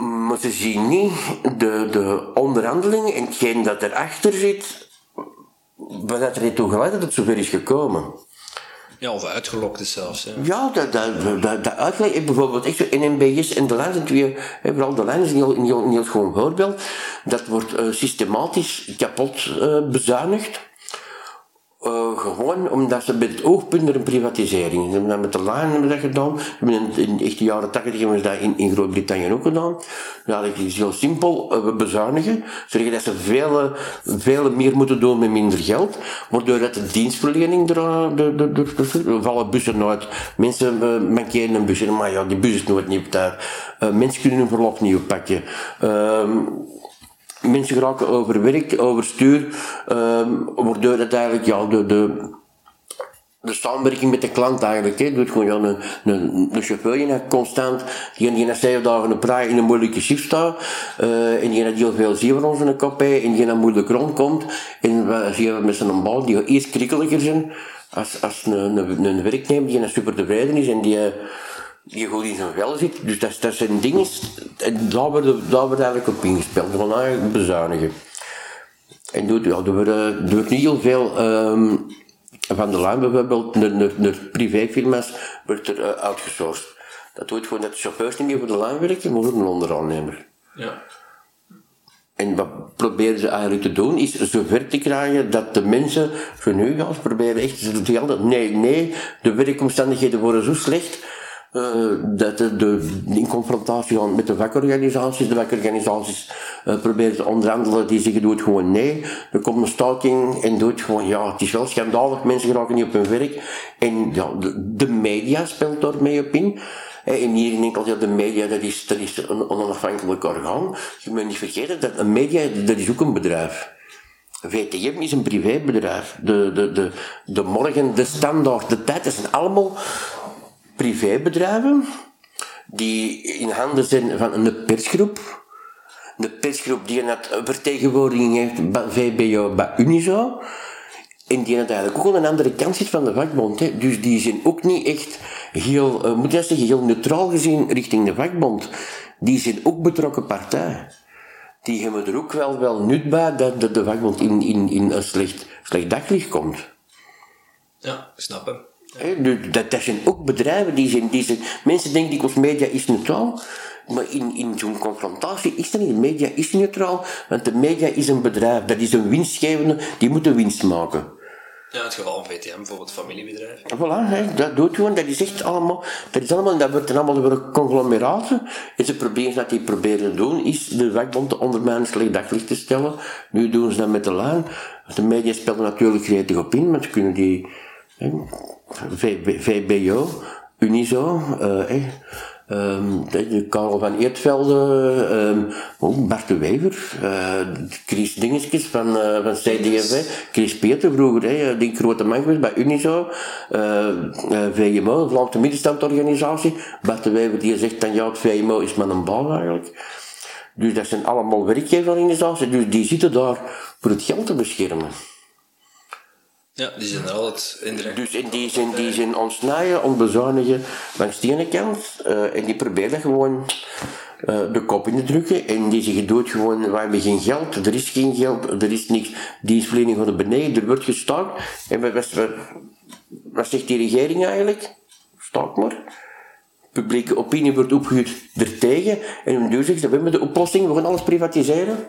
Maar ze zien niet de, de onderhandelingen en hetgeen dat erachter zit, wat er ertoe geleid dat het zover is gekomen. Ja, of uitgelokt is zelfs. Ja, ja dat, dat, dat, dat uitgelegd. Ik bijvoorbeeld echt zo NMBS en de lijn zijn twee, vooral de lijn is een heel, gewoon voorbeeld. Dat wordt uh, systematisch kapot uh, bezuinigd. Uh, gewoon omdat ze met het oogpunt een privatisering. Ze hebben dat met de lijn hebben dat gedaan. In, in de jaren 80 hebben ze dat in, in Groot-Brittannië ook gedaan. Ja, dat is heel simpel. Uh, we bezuinigen. Zorgen dat ze veel, veel meer moeten doen met minder geld. Waardoor dat de dienstverlening er, de, de, de, de, vallen bussen uit. Mensen uh, mankeren een busje, maar ja, die bus is nooit niet tijd. mensen kunnen hun verlof niet oppakken. Ehm, mensen geraken overwerkt, overstuur, um, waardoor dat eigenlijk ja, de, de, de samenwerking met de klant eigenlijk, doet gewoon ja, een, een, een chauffeur die constant, die, na zeven dagen een praai in een moeilijke shift staat, uh, en die heel veel zien van ons in de kop heeft, en die naar moeilijk rondkomt, en we zien met zijn bal die eerst krikkeliger zijn, als, als een, een, een werknemer die super tevreden is en die die goed in zijn vel zit. Dus dat, dat zijn dingen, en daar wordt, daar wordt eigenlijk op ingespeeld. Gaan eigenlijk bezuinigen. En doet, ja, er wordt, er niet heel veel um, van de lijn bijvoorbeeld, naar, privéfirma's, wordt er uh. Dat doet gewoon dat de chauffeurs niet meer voor de lijn werken, maar voor een onderaannemer. Ja. En wat proberen ze eigenlijk te doen, is zover te krijgen dat de mensen van nu gaan proberen echt te gelden. Nee, nee, de werkomstandigheden worden zo slecht uh, dat de, in confrontatie met de vakorganisaties. De vakorganisaties uh, proberen te onderhandelen, die zeggen doe het gewoon nee. Er komt een staking en doet gewoon ja, het is wel schandalig, mensen geraken niet op hun werk. En ja, de, de media speelt daar mee op in. En hier in enkel, ja, de media, dat is, dat is een onafhankelijk orgaan. Je moet niet vergeten dat een media, dat is ook een bedrijf. VTM is een privébedrijf. De, de, de, de morgen, de standaard, de tijd, dat zijn allemaal privébedrijven die in handen zijn van een persgroep. De persgroep die een vertegenwoordiging heeft bij VBO, bij Unizo. En die het eigenlijk ook aan de andere kant zit van de vakbond. Hè. Dus die zijn ook niet echt heel, uh, zeggen, heel neutraal gezien richting de vakbond. Die zijn ook betrokken partij. Die hebben er ook wel, wel nut bij dat de, de vakbond in, in, in een slecht, slecht daglicht komt. Ja, snap dat, dat zijn ook bedrijven die zijn, die zijn... Mensen denken die media is neutraal. Maar in, in zo'n confrontatie is dat niet. Media is neutraal, want de media is een bedrijf. Dat is een winstgevende, die moet een winst maken. Ja, het geval van VTM, bijvoorbeeld familiebedrijf. Voilà, hè, dat doet gewoon, dat is echt allemaal, dat is allemaal, dat wordt dan allemaal door conglomeraten. En ze proberen, dat die proberen te doen, is de vakbond onder mijn slecht daglicht te stellen. Nu doen ze dat met de laan. De media spelen natuurlijk gretig op in, maar ze kunnen die, VBO, Unizo, uh, Um, de Karel van Eertvelde, um, oh, Bart de Wever, uh, Chris Dingetjes van, uh, van Chris Peter vroeger, hè, die grote man geweest bij Unizo, uh, VMO, Vlaamse middenstandorganisatie. Bart de Wever die zegt dan ja, het VMO is maar een bal eigenlijk. Dus dat zijn allemaal werkgeverorganisaties, dus die zitten daar voor het geld te beschermen. Ja, die zijn er altijd indirect. Dus in die zin, die zin ontsnijden, ontbezuinigen langs die ene kant. Uh, en die proberen gewoon uh, de kop in te drukken. En die zeggen doet gewoon, we hebben geen geld, er is geen geld, er is niks. Dienstverlening van de beneden, er wordt gestaakt. En wat, wat, wat zegt die regering eigenlijk? Staak maar. Publieke opinie wordt opgehuurd ertegen. En om duur zegt, we hebben de oplossing, we gaan alles privatiseren.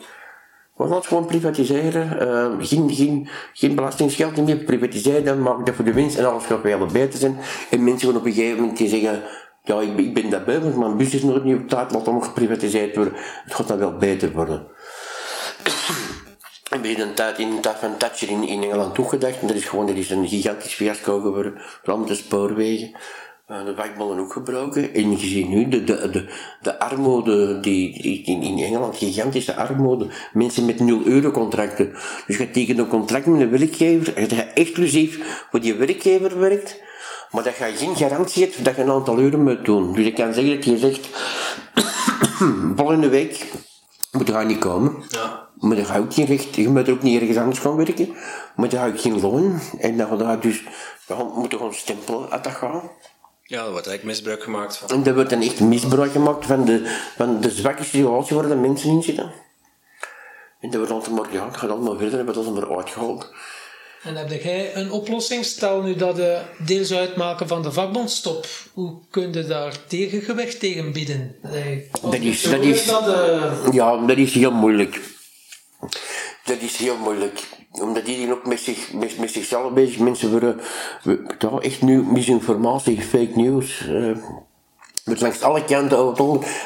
We gaan het gewoon privatiseren. Uh, geen, geen, geen belastingsgeld meer privatiseren. Dan maak dat voor de winst en alles gaat veel beter zijn. En mensen gaan op een gegeven moment zeggen, ja, ik ik ben daarbij, want mijn bus is nog niet op tijd, laat nog geprivatiseerd worden. Het gaat dan wel beter worden. En we een tijd in de tijd van Thatcher in, in Engeland toegedacht. En dat is gewoon dat is een gigantisch fiasco geworden. Vooral de spoorwegen. Eh, de vakbonden ook gebruiken. En je ziet nu de, de, de, de armoede, die, in, in Engeland, gigantische armoede. Mensen met 0 euro contracten. Dus je tekent een contract met een werkgever, dat je exclusief voor die werkgever werkt, maar dat je geen garantie hebt dat je een aantal uren moet doen. Dus ik kan zeggen dat je zegt, volgende week moet je niet komen. Ja. Maar dan ga ook geen recht, je moet ook niet ergens anders gaan werken. Maar dan ga je geen loon. En dan ga je dus, moet je gewoon stempelen uit dat gaan. Ja, er wordt eigenlijk misbruik gemaakt van. En er wordt dan echt misbruik gemaakt van de, van de zwakke situatie waar de mensen in zitten. En dat wordt altijd maar, ja, het gaat allemaal verder en wordt altijd maar uitgehaald. En heb jij een oplossing? Stel nu dat de deels uitmaken van de vakbondstop. Hoe kun je daar tegengewicht tegen bieden? Dat is, dat is, ja, dat is heel moeilijk. Dat is heel moeilijk omdat die ook met, zich, met, met zichzelf bezig Mensen worden echt nu misinformatie, fake news. Uh, langs alle kanten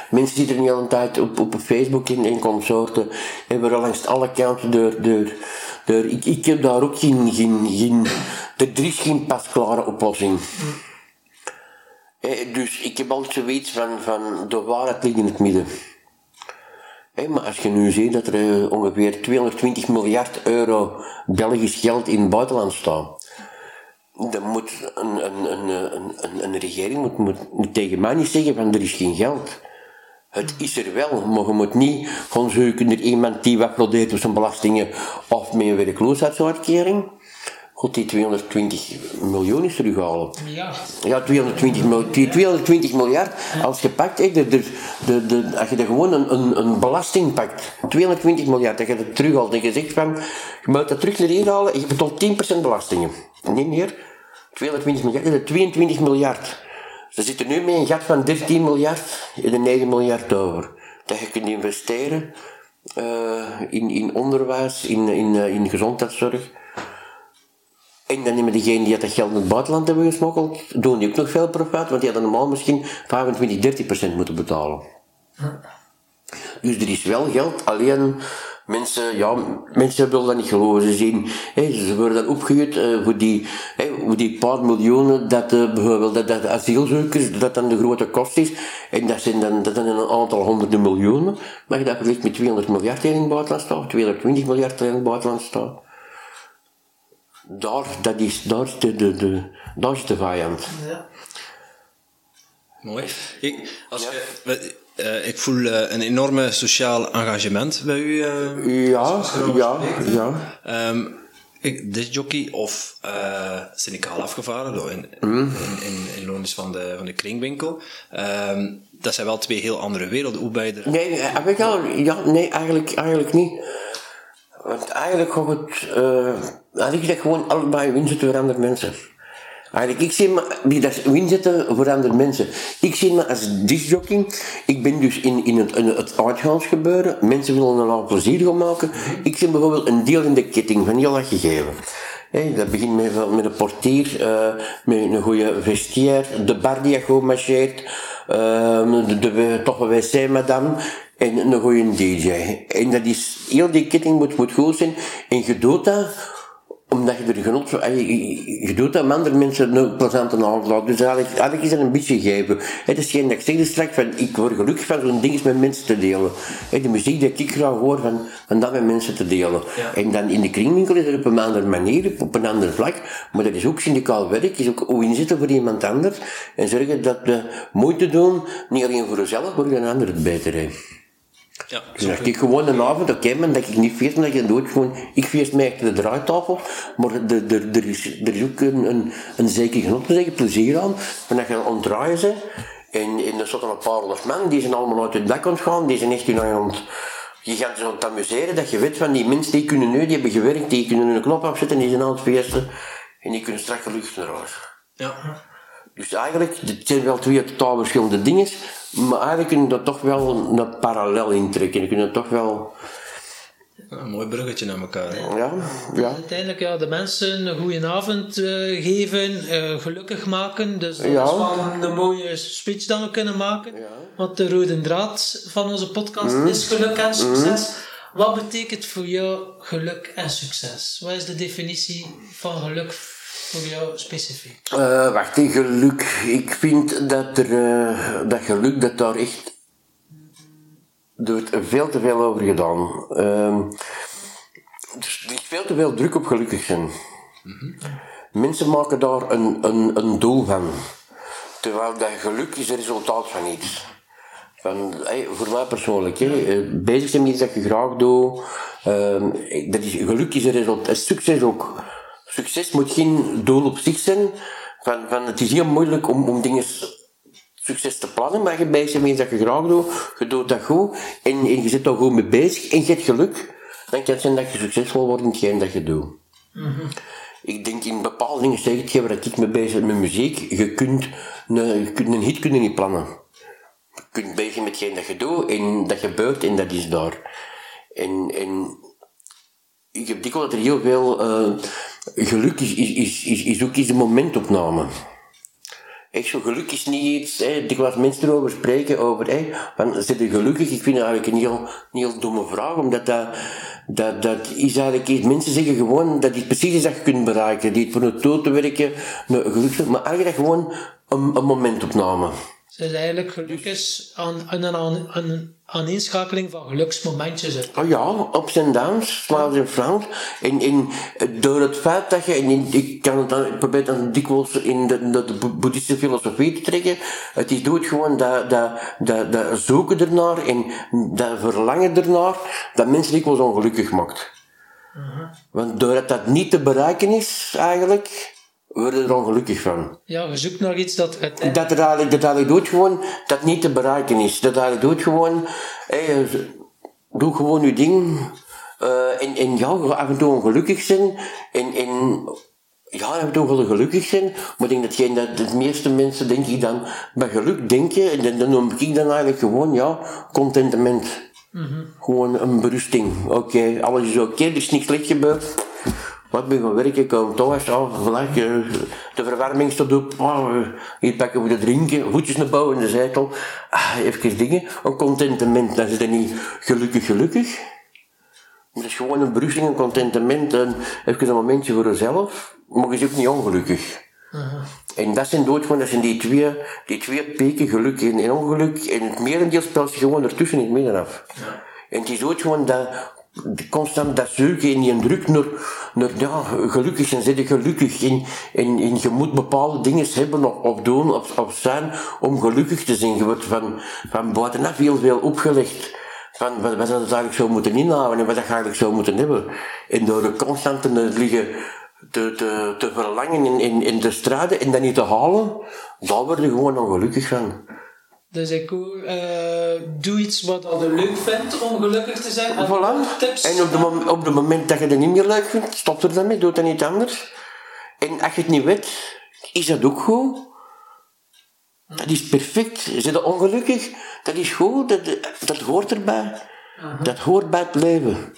Mensen er niet al een tijd op, op Facebook in, in consorten. En we langs alle kanten door. door, door ik, ik heb daar ook geen. geen, geen er is geen pasklare oplossing. Eh, dus ik heb altijd zoiets van, van de waarheid ligt in het midden. Maar als je nu ziet dat er uh, ongeveer 220 miljard euro Belgisch geld in het buitenland staat, dan moet een, een, een, een, regering moet, moet, tegen mij niet zeggen van er is geen geld. Het is er wel, maar je moet niet gewoon zoeken naar iemand die wat probeert op zijn belastingen of met een werkloosheidsuitkering God, die 220 miljoen is terughalen. Ja. Ja, 220, mil, 220 miljard. Als je pakt, de, de, de, de, als je er gewoon een, een, een belasting pakt, 220 miljard, dat je het terughaalt en je zegt van, je moet dat terug naar hier halen en je betaalt 10% belastingen. Niet meer. 220 miljard, dat is 22 miljard. Ze zitten nu met een gat van 13 miljard en 9 miljard over. Dat je kunt investeren uh, in, in onderwijs, in, in, uh, in gezondheidszorg. En dan nemen degenen die dat geld naar het buitenland hebben gesmokkeld, doen die ook nog veel profijt, want die hadden normaal misschien 25, 30 procent moeten betalen. Dus er is wel geld, alleen mensen, ja, mensen willen dat niet geloven. Ze zien, ze worden dan opgehuurd uh, voor die, hè, die paar miljoenen, dat uh, bijvoorbeeld dat, dat asielzoekers, dat dan de grote kost is. En dat zijn dan, dat zijn een aantal honderden miljoenen. Maar je dat vergelijkt met 200 miljard in het buitenland staat, 220 miljard in het buitenland staat. Daar, dat is, daar, is de, de, de, daar is de vijand. Ja. Mooi. Ik, als je, uh, ik voel uh, een enorme sociaal engagement bij u. Uh, ja, ja, ja. Um, discjockey of uh, syndicaal afgevaren in, mm. in, in, in loondienst van de, van de kringwinkel. Um, dat zijn wel twee heel andere werelden. Hoe bij er... Nee, heb ik al, ja, nee eigenlijk, eigenlijk niet. Want eigenlijk gaat het, uh, ik zeg gewoon allebei winsten voor andere mensen. Eigenlijk, ik zie me, die dat inzetten voor andere mensen. Ik zie me als disjockey. Ik ben dus in, in het, in het uitgaansgebeuren. Mensen willen er al plezier gaan maken. Ik zie bijvoorbeeld een deel in de ketting van heel dat gegeven. Hey, dat begint met, met een portier, uh, met een goede vestiaire, de bar die goed marcheert, de, de, toch een wc-madame en een goede DJ. En dat is, heel die ketting moet, moet goed zijn. En je doet omdat je er genot van, je, je doet dat andere mensen een plezante avond. Dus eigenlijk, eigenlijk is dat een beetje geven. Het is geen dat ik zeg straks van, ik word gelukkig van zo'n ding met mensen te delen. De muziek die ik graag hoor, van, van dat met mensen te delen. En dan in de kringwinkel is dat op een andere manier, op een ander vlak. Maar dat is ook syndicaal werk, is ook hoe inzetten voor iemand anders. En zorgen dat we moeite doen, niet alleen voor jezelf, maar voor een ander het beter heeft. Ja, dus dat ik gewoon een avond, oké, okay, dat ik niet feest, dat je doet gewoon, ik feest mij achter de draaitafel, maar er, is, er is ook een, een, een zeker genot, te zeggen, plezier aan, en dat je aan het draaien bent, en, en er zaten een paar honderd man, die zijn allemaal uit het dak ontgaan, die zijn echt in aan het, gigantisch aan het amuseren, dat je weet van die mensen die kunnen nu, die hebben gewerkt, die kunnen hun knop afzetten, die zijn aan het feesten, en die kunnen straks gelukkig naar huis. Ja. Dus eigenlijk, het zijn wel twee totaal verschillende dingen, maar eigenlijk kun je dat toch wel een parallel intrekken. Je kunt dat toch wel... Een mooi bruggetje naar elkaar. Ja, ja. Uiteindelijk ja, de mensen een goede avond uh, geven, uh, gelukkig maken. Dus dat ja. is wel een mooie speech dat we kunnen maken. Ja. Want de rode draad van onze podcast mm. is geluk en succes. Mm. Wat betekent voor jou geluk en succes? Wat is de definitie van geluk voor jou specifiek? Uh, wacht, in geluk. Ik vind dat, er, uh, dat geluk, dat daar echt... Er wordt veel te veel over gedaan. Uh, er is veel te veel druk op gelukkig zijn. Mm Mensen maken daar een, een, een doel van. Terwijl dat geluk is het resultaat van iets. Van, hey, voor mij persoonlijk, hey, eh, bezig zijn met iets dat je graag doet. Ehm, dat is, geluk is een resultaat. Succes ook succes moet geen doel op zich zijn. Van, van, het is heel moeilijk om, om dingen succes te plannen, maar je bezig bent dat je graag doet, je doet dat goed en, en je zit daar goed mee bezig en je hebt geluk, dan kan het zijn dat je succesvol wordt in hetgeen dat je doet. Mm Ik denk in bepaalde dingen, zeg het, waar ik mee bezig met muziek, je kunt een, je kunt een hit kunnen niet plannen. Je kunt bezig met hetgeen dat je doet en dat gebeurt en dat is daar. En, en ik heb dikwijls dat er heel veel uh, geluk is, is, is, is, is ook iets een momentopname. Echt zo, geluk is niet iets, hè, dikwijls mensen erover spreken, over, hè, van, zit je gelukkig? Ik vind het eigenlijk een heel, een heel domme vraag, omdat dat, dat, dat is eigenlijk iets, mensen zeggen gewoon, dat is precies iets dat je kunt bereiken, die het voor een dood te werken, een geluk, maar eigenlijk gewoon een, een momentopname. Is eigenlijk geluk is aan, aan, aan, aan aaneenschakeling van geluksmomentjes. Oh ja, ups en downs, Vlaams en Frans. En, en door het feit dat je, en ik kan het dan, ik probeer dan dikwijls in de, de, de boeddhistische filosofie te trekken, het is doet gewoon dat, dat, dat, dat zoeken ernaar en dat verlangen ernaar, dat mensen dikwijls ongelukkig maakt. Uh -huh. Want doordat dat niet te bereiken is, eigenlijk, worden er ongelukkig van. Ja, je zoekt naar iets dat... Het, dat er eigenlijk, dat eigenlijk doet gewoon, dat niet te bereiken is. Dat eigenlijk doet gewoon, hey, doe gewoon je ding. Uh, en, en ja, af en toe ongelukkig zijn. En, en ja, af en toe wel gelukkig zijn. Maar ik denk dat, geen, dat de meeste mensen, denk ik dan, bij geluk denken. En dan, dan noem ik dan eigenlijk gewoon, ja, contentement. Mm -hmm. Gewoon een berusting. Oké, okay, alles is oké, okay, er is niks slecht gebeurd wat ben gaan werken, kom thuis, oh, gelijk, de verwarming staat op, oh, hier pakken we de drinken, voetjes naar boven in de zetel, ah, even dingen, een contentement, dan is het niet gelukkig gelukkig. Het is gewoon een berusting, een contentement, en even een momentje voor jezelf, maar je is ook niet ongelukkig. En dat zijn doodgewoon, dat zijn die twee, die twee peken, geluk en, ongeluk. En het merendeel speelt zich gewoon ertussen in het midden af. En het is gewoon dat, constant dat zoeken en die druk naar, naar ja, gelukkig zijn, zit je gelukkig. En, en, en je moet bepaalde dingen hebben of, of doen of, of zijn om gelukkig te zijn. Je wordt van, van buitenaf heel veel opgelegd. Van wat, wat dat eigenlijk zou moeten inhouden en wat dat je eigenlijk zou moeten hebben. En door de constante liggen te, te, te verlangen in, in, in de straten en dat niet te halen, daar word je gewoon ongelukkig van. Dus ik hoor, eh, doe iets wat je leuk vindt om gelukkig te zijn. En Voilà. tips. En op het mom- op het moment dat je het niet meer leuk vindt, stop er dan mee, doe dat niet anders. En als je het niet weet, is dat ook goed. Dat is perfect. Zit je ongelukkig? Dat is goed, dat, dat hoort erbij. Dat hoort bij het leven.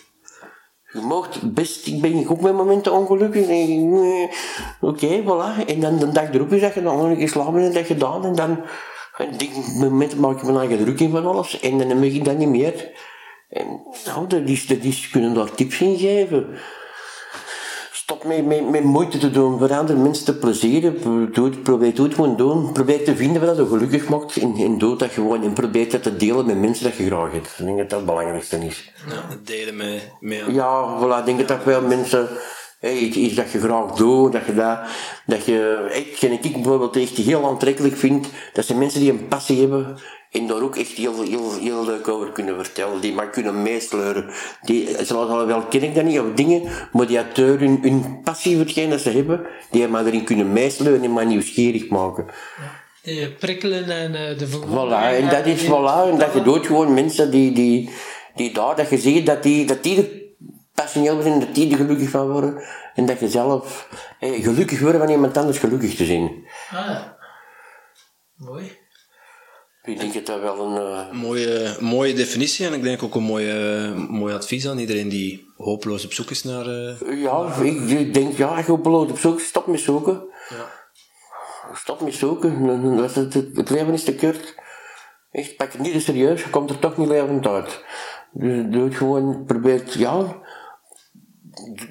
Je mag best, ik ben ook met momenten ongelukkig. Oké, voilà. En dan de dag erop is dat je dan keer slapen en dat gedaan. En dan, en die momenten maak ik me eigen druk in van alles. En dan heb ik dat niet meer. En nou, dat is, dat is, kunnen daar tips in geven. Stop met, met, met moeite te doen voor andere mensen te plezieren. Doe het, probeer het gewoon doen. Probeer te vinden wat je gelukkig maakt. En, en doe dat gewoon. En probeer dat te delen met mensen dat je graag hebt. Ik denk dat dat het belangrijkste is. Ja, delen met, met Ja, voilà, ik denk dat dat veel mensen, hey, iets, iets dat je graag doet, dat je dat, dat je, ik, ken ik bijvoorbeeld echt heel aantrekkelijk vind, dat zijn mensen die een passie hebben en daar ook echt heel, heel, heel leuk over kunnen vertellen, die maar kunnen meesleuren. Die, zoals al wel ken ik dat niet, of dingen, maar die uit hun, hun passie voor dat ze hebben, die maar erin kunnen meesleuren en maar nieuwsgierig maken. Die prikkelen en eh, de Voilà, verwondering en dat is voilà, en dat je doet gewoon mensen die, die, die daar, dat je ziet dat die, dat die er passioneel zijn, dat die er gelukkig van worden, en dat je zelf eh, gelukkig wordt van iemand anders gelukkig te zien. Ah, ja. Mooi. Ik denk dat dat wel een... eh, mooie, mooie definitie en ik denk ook een mooie, mooi advies aan iedereen die hopeloos op zoek is naar... eh, ja, ik, ik denk, ja, als je hopeloos op zoek, stop met zoeken. ja. Stop met zoeken, het, het leven is te kort. Echt, pak het niet te serieus, je komt er toch niet levend uit. Dus doe het gewoon, probeer het, ja,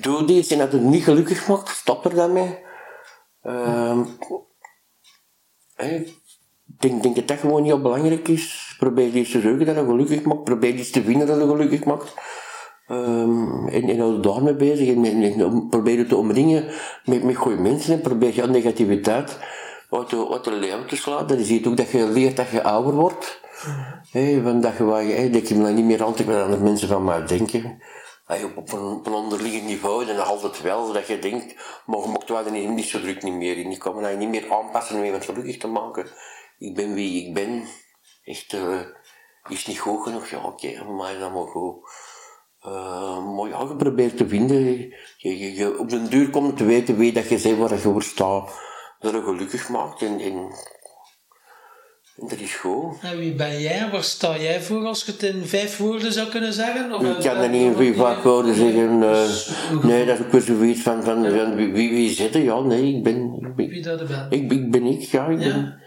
doe iets en dat het niet gelukkig maakt, stop er dan mee. Ehm ik denk, denk dat dat gewoon heel belangrijk is. Probeer iets te zoeken dat je gelukkig maakt, probeer iets te vinden dat je gelukkig maakt. Ehm, en, en hou je daarmee bezig en, en, en probeer je te omringen met, met goede mensen en probeer je negativiteit uit de, uit de leven te slaan. Dat is iets ook dat je leert dat je ouder wordt. Hé, van dat je, je, dat je me niet meer aantrekt wat andere mensen van mij denken. Op, een, op een onderliggend niveau, dan altijd wel, dat je denkt, maar mocht wel niet, niet zo druk niet meer in. Je kan me niet meer aanpassen om iemand gelukkig te maken. Ik ben wie ik ben. Echt, eh, is niet goed genoeg? Ja, oké, mij is dat maar goed. Uh, maar te vinden. Je, op den duur komt te weten wie dat je bent, waar je voor staat. Dat je gelukkig maakt. En, en dat is goed. En wie ben jij? Waar sta jij voor als je het in vijf woorden zou kunnen zeggen? Of Ik kan dat niet in vier vaak woorden zeggen. eh, nee, dat is ook weer zoiets van, van, van wie, wie, wie zit er? Ja, nee, ik ben... Ik, Wie ben- dat er bent. ik, ik ben ik, ja. Ik Ja? ben,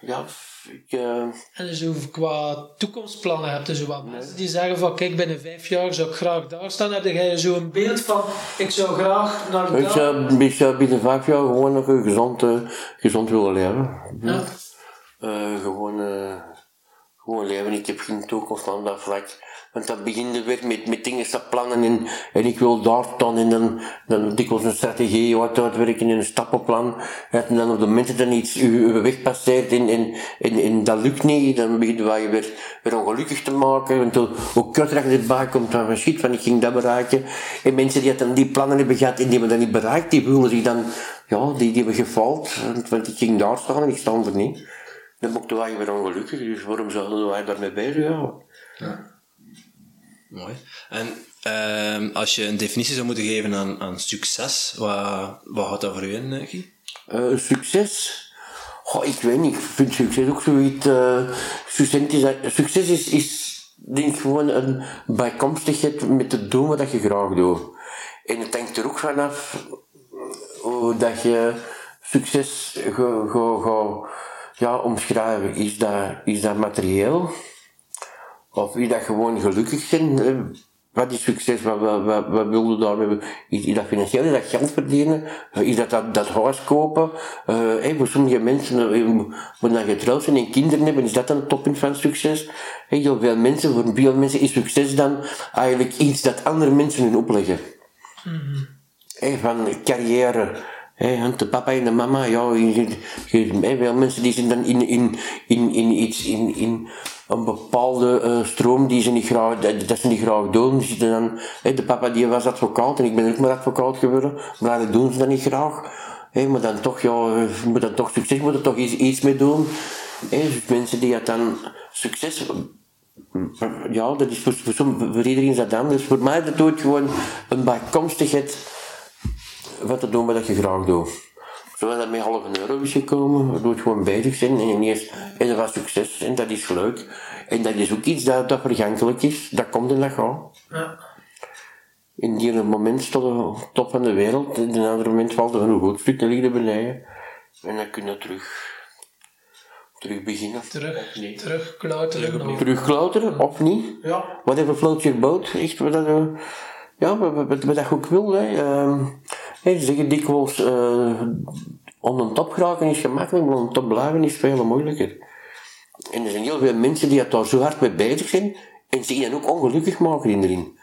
ja, ik... eh, En zo qua toekomstplannen heb je zo wat mensen die zeggen van kijk binnen vijf jaar zou ik graag daar staan. Heb jij zo een beeld van ik zou graag naar ik, daar. zou, ik zou binnen vijf jaar gewoon nog een gezond, eh, gezond willen leven. Ja. Eh, gewoon, eh, gewoon leven. Ik heb geen toekomst aan dat vlak. Want dat begint weer met, met dingen te plannen en, en ik wil daar staan en dan, dan dikwijls een strategie uit uitwerken en een stappenplan. En dan op de moment dat dan iets uw, weg passeert en, en, en, dat lukt niet, dan begint je weer, weer ongelukkig te maken. Want hoe, dat je erbij komt, dan van shit, van ik ging dat bereiken. En mensen die dan die plannen hebben gehad en die hebben dat niet bereikt, die voelen zich dan, ja, die, die hebben gefaald. Want, ik ging daar staan en ik sta er niet. Dan wij je weer ongelukkig, dus waarom zouden wij daarmee bezig houden? Mooi. En ehm, als je een definitie zou moeten geven aan, aan succes, wat, wat houdt dat voor u in, eh, Guy? Eh, succes? Goh, ik weet niet, ik vind succes ook zoiets... eh succes is, succes is, is denk gewoon een bijkomstigheid met het doen wat je graag doet. En het hangt er ook vanaf hoe dat je succes gaat ga, ga, ja, omschrijven. Is dat, is dat materieel? Of is dat gewoon gelukkig zijn? Eh, wat is succes? Wat, wat, wat, wat wil je daar? Is, is dat financieel? Is dat geld verdienen? Uh, is dat, dat dat huis kopen? Uh, hey, voor sommige mensen, uh, moeten dan getrouwd zijn en kinderen hebben, is dat dan het toppunt van succes? Hey, heel veel mensen, voor veel mensen is succes dan eigenlijk iets dat andere mensen hun opleggen. Mm-hmm. Hey, van carrière. De papa en de mama, ja, veel mensen die zijn dan in, in, in, in iets, in, in een bepaalde uh, stroom die ze niet graag, dat, dat ze niet graag doen. Zitten dan, de papa die was advocaat en ik ben ook maar advocaat geworden, maar dat doen ze dan niet graag. Maar dan toch, ja, moet dan toch succes, moet er toch iets, iets mee doen. Dus mensen die dat dan succes ja, dat is voor, voor, voor iedereen is dat anders. Voor mij het ook gewoon een bijkomstigheid wat te doen wat je graag doet. Zo dat met half een euro is gekomen, waardoor het gewoon bezig zijn en ineens is er wat succes en dat is leuk. En dat is ook iets dat, dat vergankelijk is, dat komt en dat gaat. Ja. In die moment stond de top van de wereld, in een ander moment valt er een goed stuk, dan ligt beneden. En dan kun je terug, terug beginnen. Terug, terug klauteren. Terug, klauteren, of niet? Ja. Whatever float your boat, echt wat dat, uh, ja, wat, wat, wat, dat ook wil. Hè. Uh, Hey, ze zeggen dikwijls, uh, om een top geraken is gemakkelijk, maar om een top blijven is veel moeilijker. En er zijn heel veel mensen die daar zo hard mee bezig zijn, en zich dan ook ongelukkig maken erin.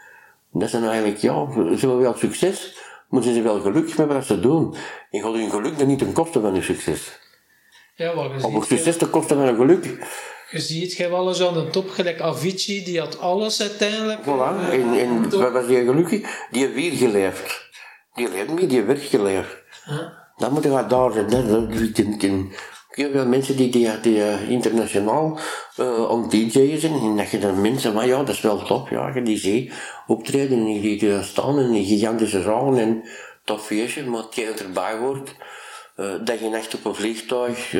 Dat zijn eigenlijk, ja, ze willen wel succes, maar ze zijn wel gelukkig met wat ze doen. En gaat hun geluk dan niet ten koste van hun succes. Ja, maar je Of succes ten koste van hun geluk. Je ziet, je wel eens aan de top, gelijk Avicii, die had alles uiteindelijk. Voilà, en, en wat was die gelukkig? Die heeft weer geleefd. Die leert me, die werd geleerd. Huh? Dan moet je wat daar zijn. Heel veel mensen die, die, die uh, internationaal uh, aan DJ zijn, en dat je dan mensen, maar ja, dat is wel top, ja, je die zee optreden en die, die staan in een gigantische zaal en tof feestje, maar het erbij hoort, uh, dat je echt op een vliegtuig,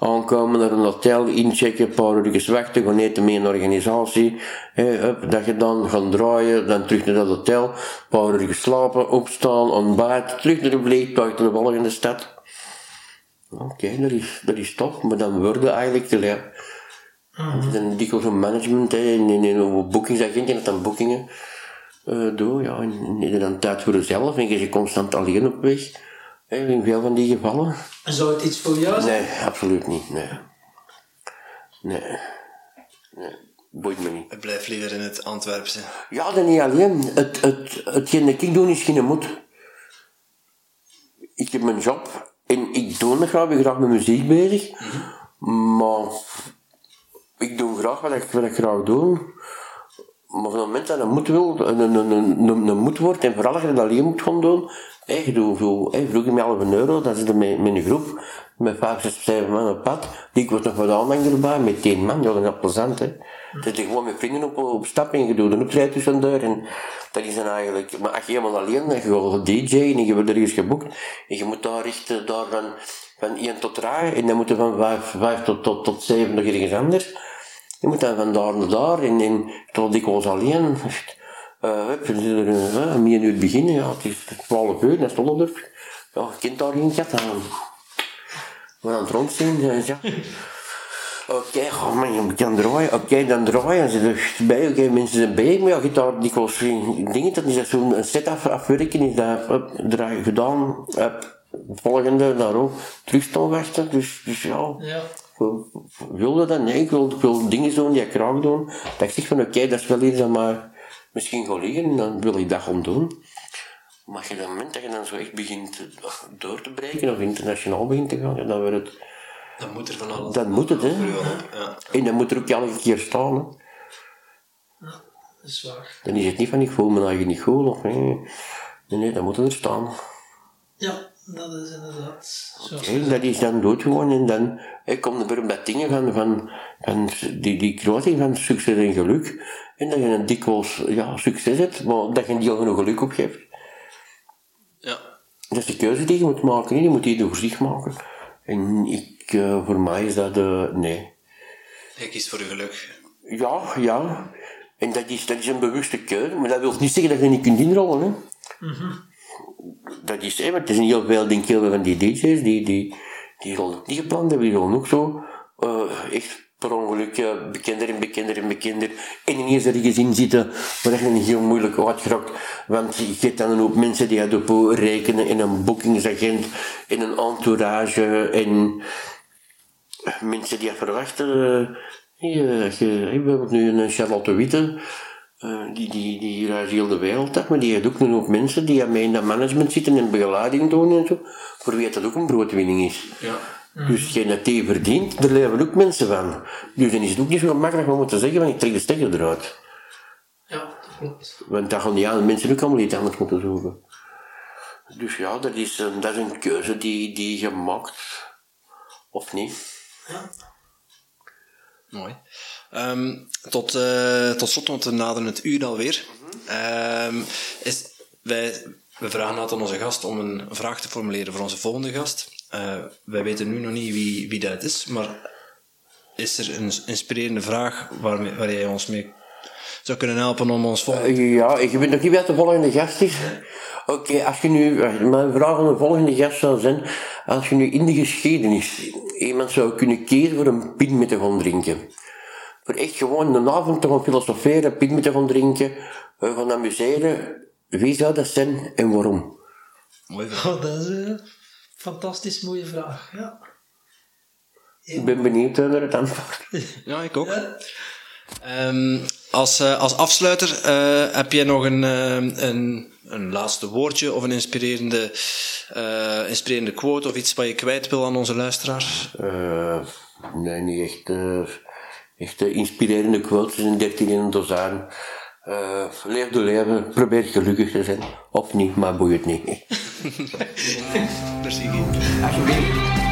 aankomen naar een hotel, inchecken, een paar uurtjes wachten, gaan eten met een organisatie, hè, dat je dan gaat draaien, dan terug naar dat hotel, een paar uurtjes slapen, opstaan, ontbijt, terug naar de vliegtuig, naar de volgende stad. Oké, okay, dat, is, dat is tof, maar dan worden eigenlijk, ja, mm dan dikwijls een management, in, in, in boekingsagent, en dat dan boekingen uh, doe, ja, en, en dan tijd voor jezelf, en je je constant alleen op weg in veel van die gevallen. Zou het iets voor jou zijn? Nee, absoluut niet. Nee. Nee. Nee. Boeit me niet. Ik blijf liever in het Antwerpse. Ja, dan niet alleen. Het, het, hetgeen dat ik doe is geen moed. Ik heb mijn job en ik doe nog graag, ben graag met muziek bezig. Maar ik doe graag wat ik, wat ik graag doe. Maar op het moment dat een moed wil, een, een, een, een, moed wordt, en vooral als je dat alleen moet gaan doen, Hey, je doet zo, hey, vroeg je me half een euro, dan zit er met, groep, met vijf, zes, zeven man op pad. Die wordt nog wat aanhanger erbij, met tien man, ja, dat is wel plezant, hè. Dat je gewoon met vrienden op, op stap en je doet een optreden tussendoor en dat is dan eigenlijk, maar als je helemaal alleen, dan je gaat DJ en je wordt ergens geboekt en je moet daar richten, daar van, van 1 tot 3 en dan moet je van 5, 5 tot, tot, tot 7 nog ergens anders. Je moet dan van daar naar daar en, en tot dikwijls alleen. Uh, uh, meer uur beginnen, ja, het is 12 uur, dat is Lollendorf. Ja, je kent daar geen gat aan. We aan het rondzien, uh, ja. Oké, okay, oh je kan draaien. Oké, dan draaien ze er bij. Oké, mensen zijn bij. Maar ja, je daar dikwijls dingen, dat is dat zo'n set af, afwerken, is dat up, draai gedaan, up, volgende, daar ook, terug staan wachten. Dus, dus ja. ja. Wilde dat? Nee, ik wil, ik wil dingen doen die ik graag doe. Dat ik zeg van oké, dat is wel iets dat maar misschien gaan liggen, dan wil ik dat gaan doen. Maar je, op het moment dat je dan zo echt begint door te breken of internationaal begint te gaan, dan wordt het... Dan moet er van alles. Dan moet het, hè. Ja. En dan moet er ook elke keer staan, hè. Ja, dat is waar. Dan is het niet van ik voel me eigenlijk niet goed, of nee. Nee, nee, dan moet het er staan. Ja, dat is inderdaad. Okay, dat is dan dood gewoon en dan ik kom er weer met dingen van, van, van die, die kruising van succes en geluk. En dat je een dikwijls ja, succes hebt, maar dat je niet al genoeg geluk op geeft. Ja. Dat is de keuze die je moet maken, je moet die door zich maken. En ik, uh, voor mij is dat, uh, nee. Je kiest voor je geluk. Ja, ja. En dat is, dat is een bewuste keuze, maar dat wil niet zeggen dat je niet kunt inrollen. Hè. Mm -hmm. Dat is, hè, want er zijn heel veel, denk ik, van die DJ's die, die, die niet gepland hebben, ook zo uh, echt per ongeluk uh, bekender en bekender en bekender. En ineens ergens in zitten waar je een heel moeilijk uitgerokt. Want je hebt dan hoop mensen die het op rekenen in een boekingsagent, in een entourage en mensen die verwachten. Uh, je, je, we hebben nu een Charlotte Witte. Uh, die, die, die reist heel de wereld af, maar die heeft ook een hoop mensen die mee in dat management zitten en begeleiding doen en zo. Voor wie dat ook een broodwinning is. Ja. Dus geen dat die verdient, daar leven ook mensen van. Dus dan is het ook niet zo makkelijk om te zeggen, van ik trek de stekker eruit. Ja, dat klopt. Want dan gaan die andere mensen ook allemaal iets anders moeten zoeken. Dus ja, dat is een, dat is een keuze die, die je maakt. Of niet. Ja. Mooi. Um, tot, uh, tot slot, want we naderen het uur alweer. Um, is, wij, we vragen altijd aan onze gast om een vraag te formuleren voor onze volgende gast. Uh, wij weten nu nog niet wie, wie dat is, maar is er een inspirerende vraag waar, jij ons mee zou kunnen helpen om ons volgende... Uh, ja, ik weet nog niet wat de volgende gast is. Oké, als je nu... Mijn vraag aan de volgende gast zou zijn... Als je nu in de geschiedenis iemand zou kunnen kiezen voor een pin met te gaan drinken. Echt gewoon een avond te gaan filosoferen, pin met te gaan drinken, gaan amuseren. Wie zou dat zijn en waarom? Oh, dat is een fantastisch mooie vraag, ja. Ik ben benieuwd naar het antwoord. Ja, ik ook. Ja. Um, als, uh, als afsluiter, uh, heb jij nog een, uh, een, een laatste woordje of een inspirerende, inspirerende quote of iets wat je kwijt wil aan onze luisteraars? nee, niet echt. Echt inspirerende quotes in 13 in een dozijn. leef de leven, probeer gelukkig te zijn. Of niet, maar boeit niet.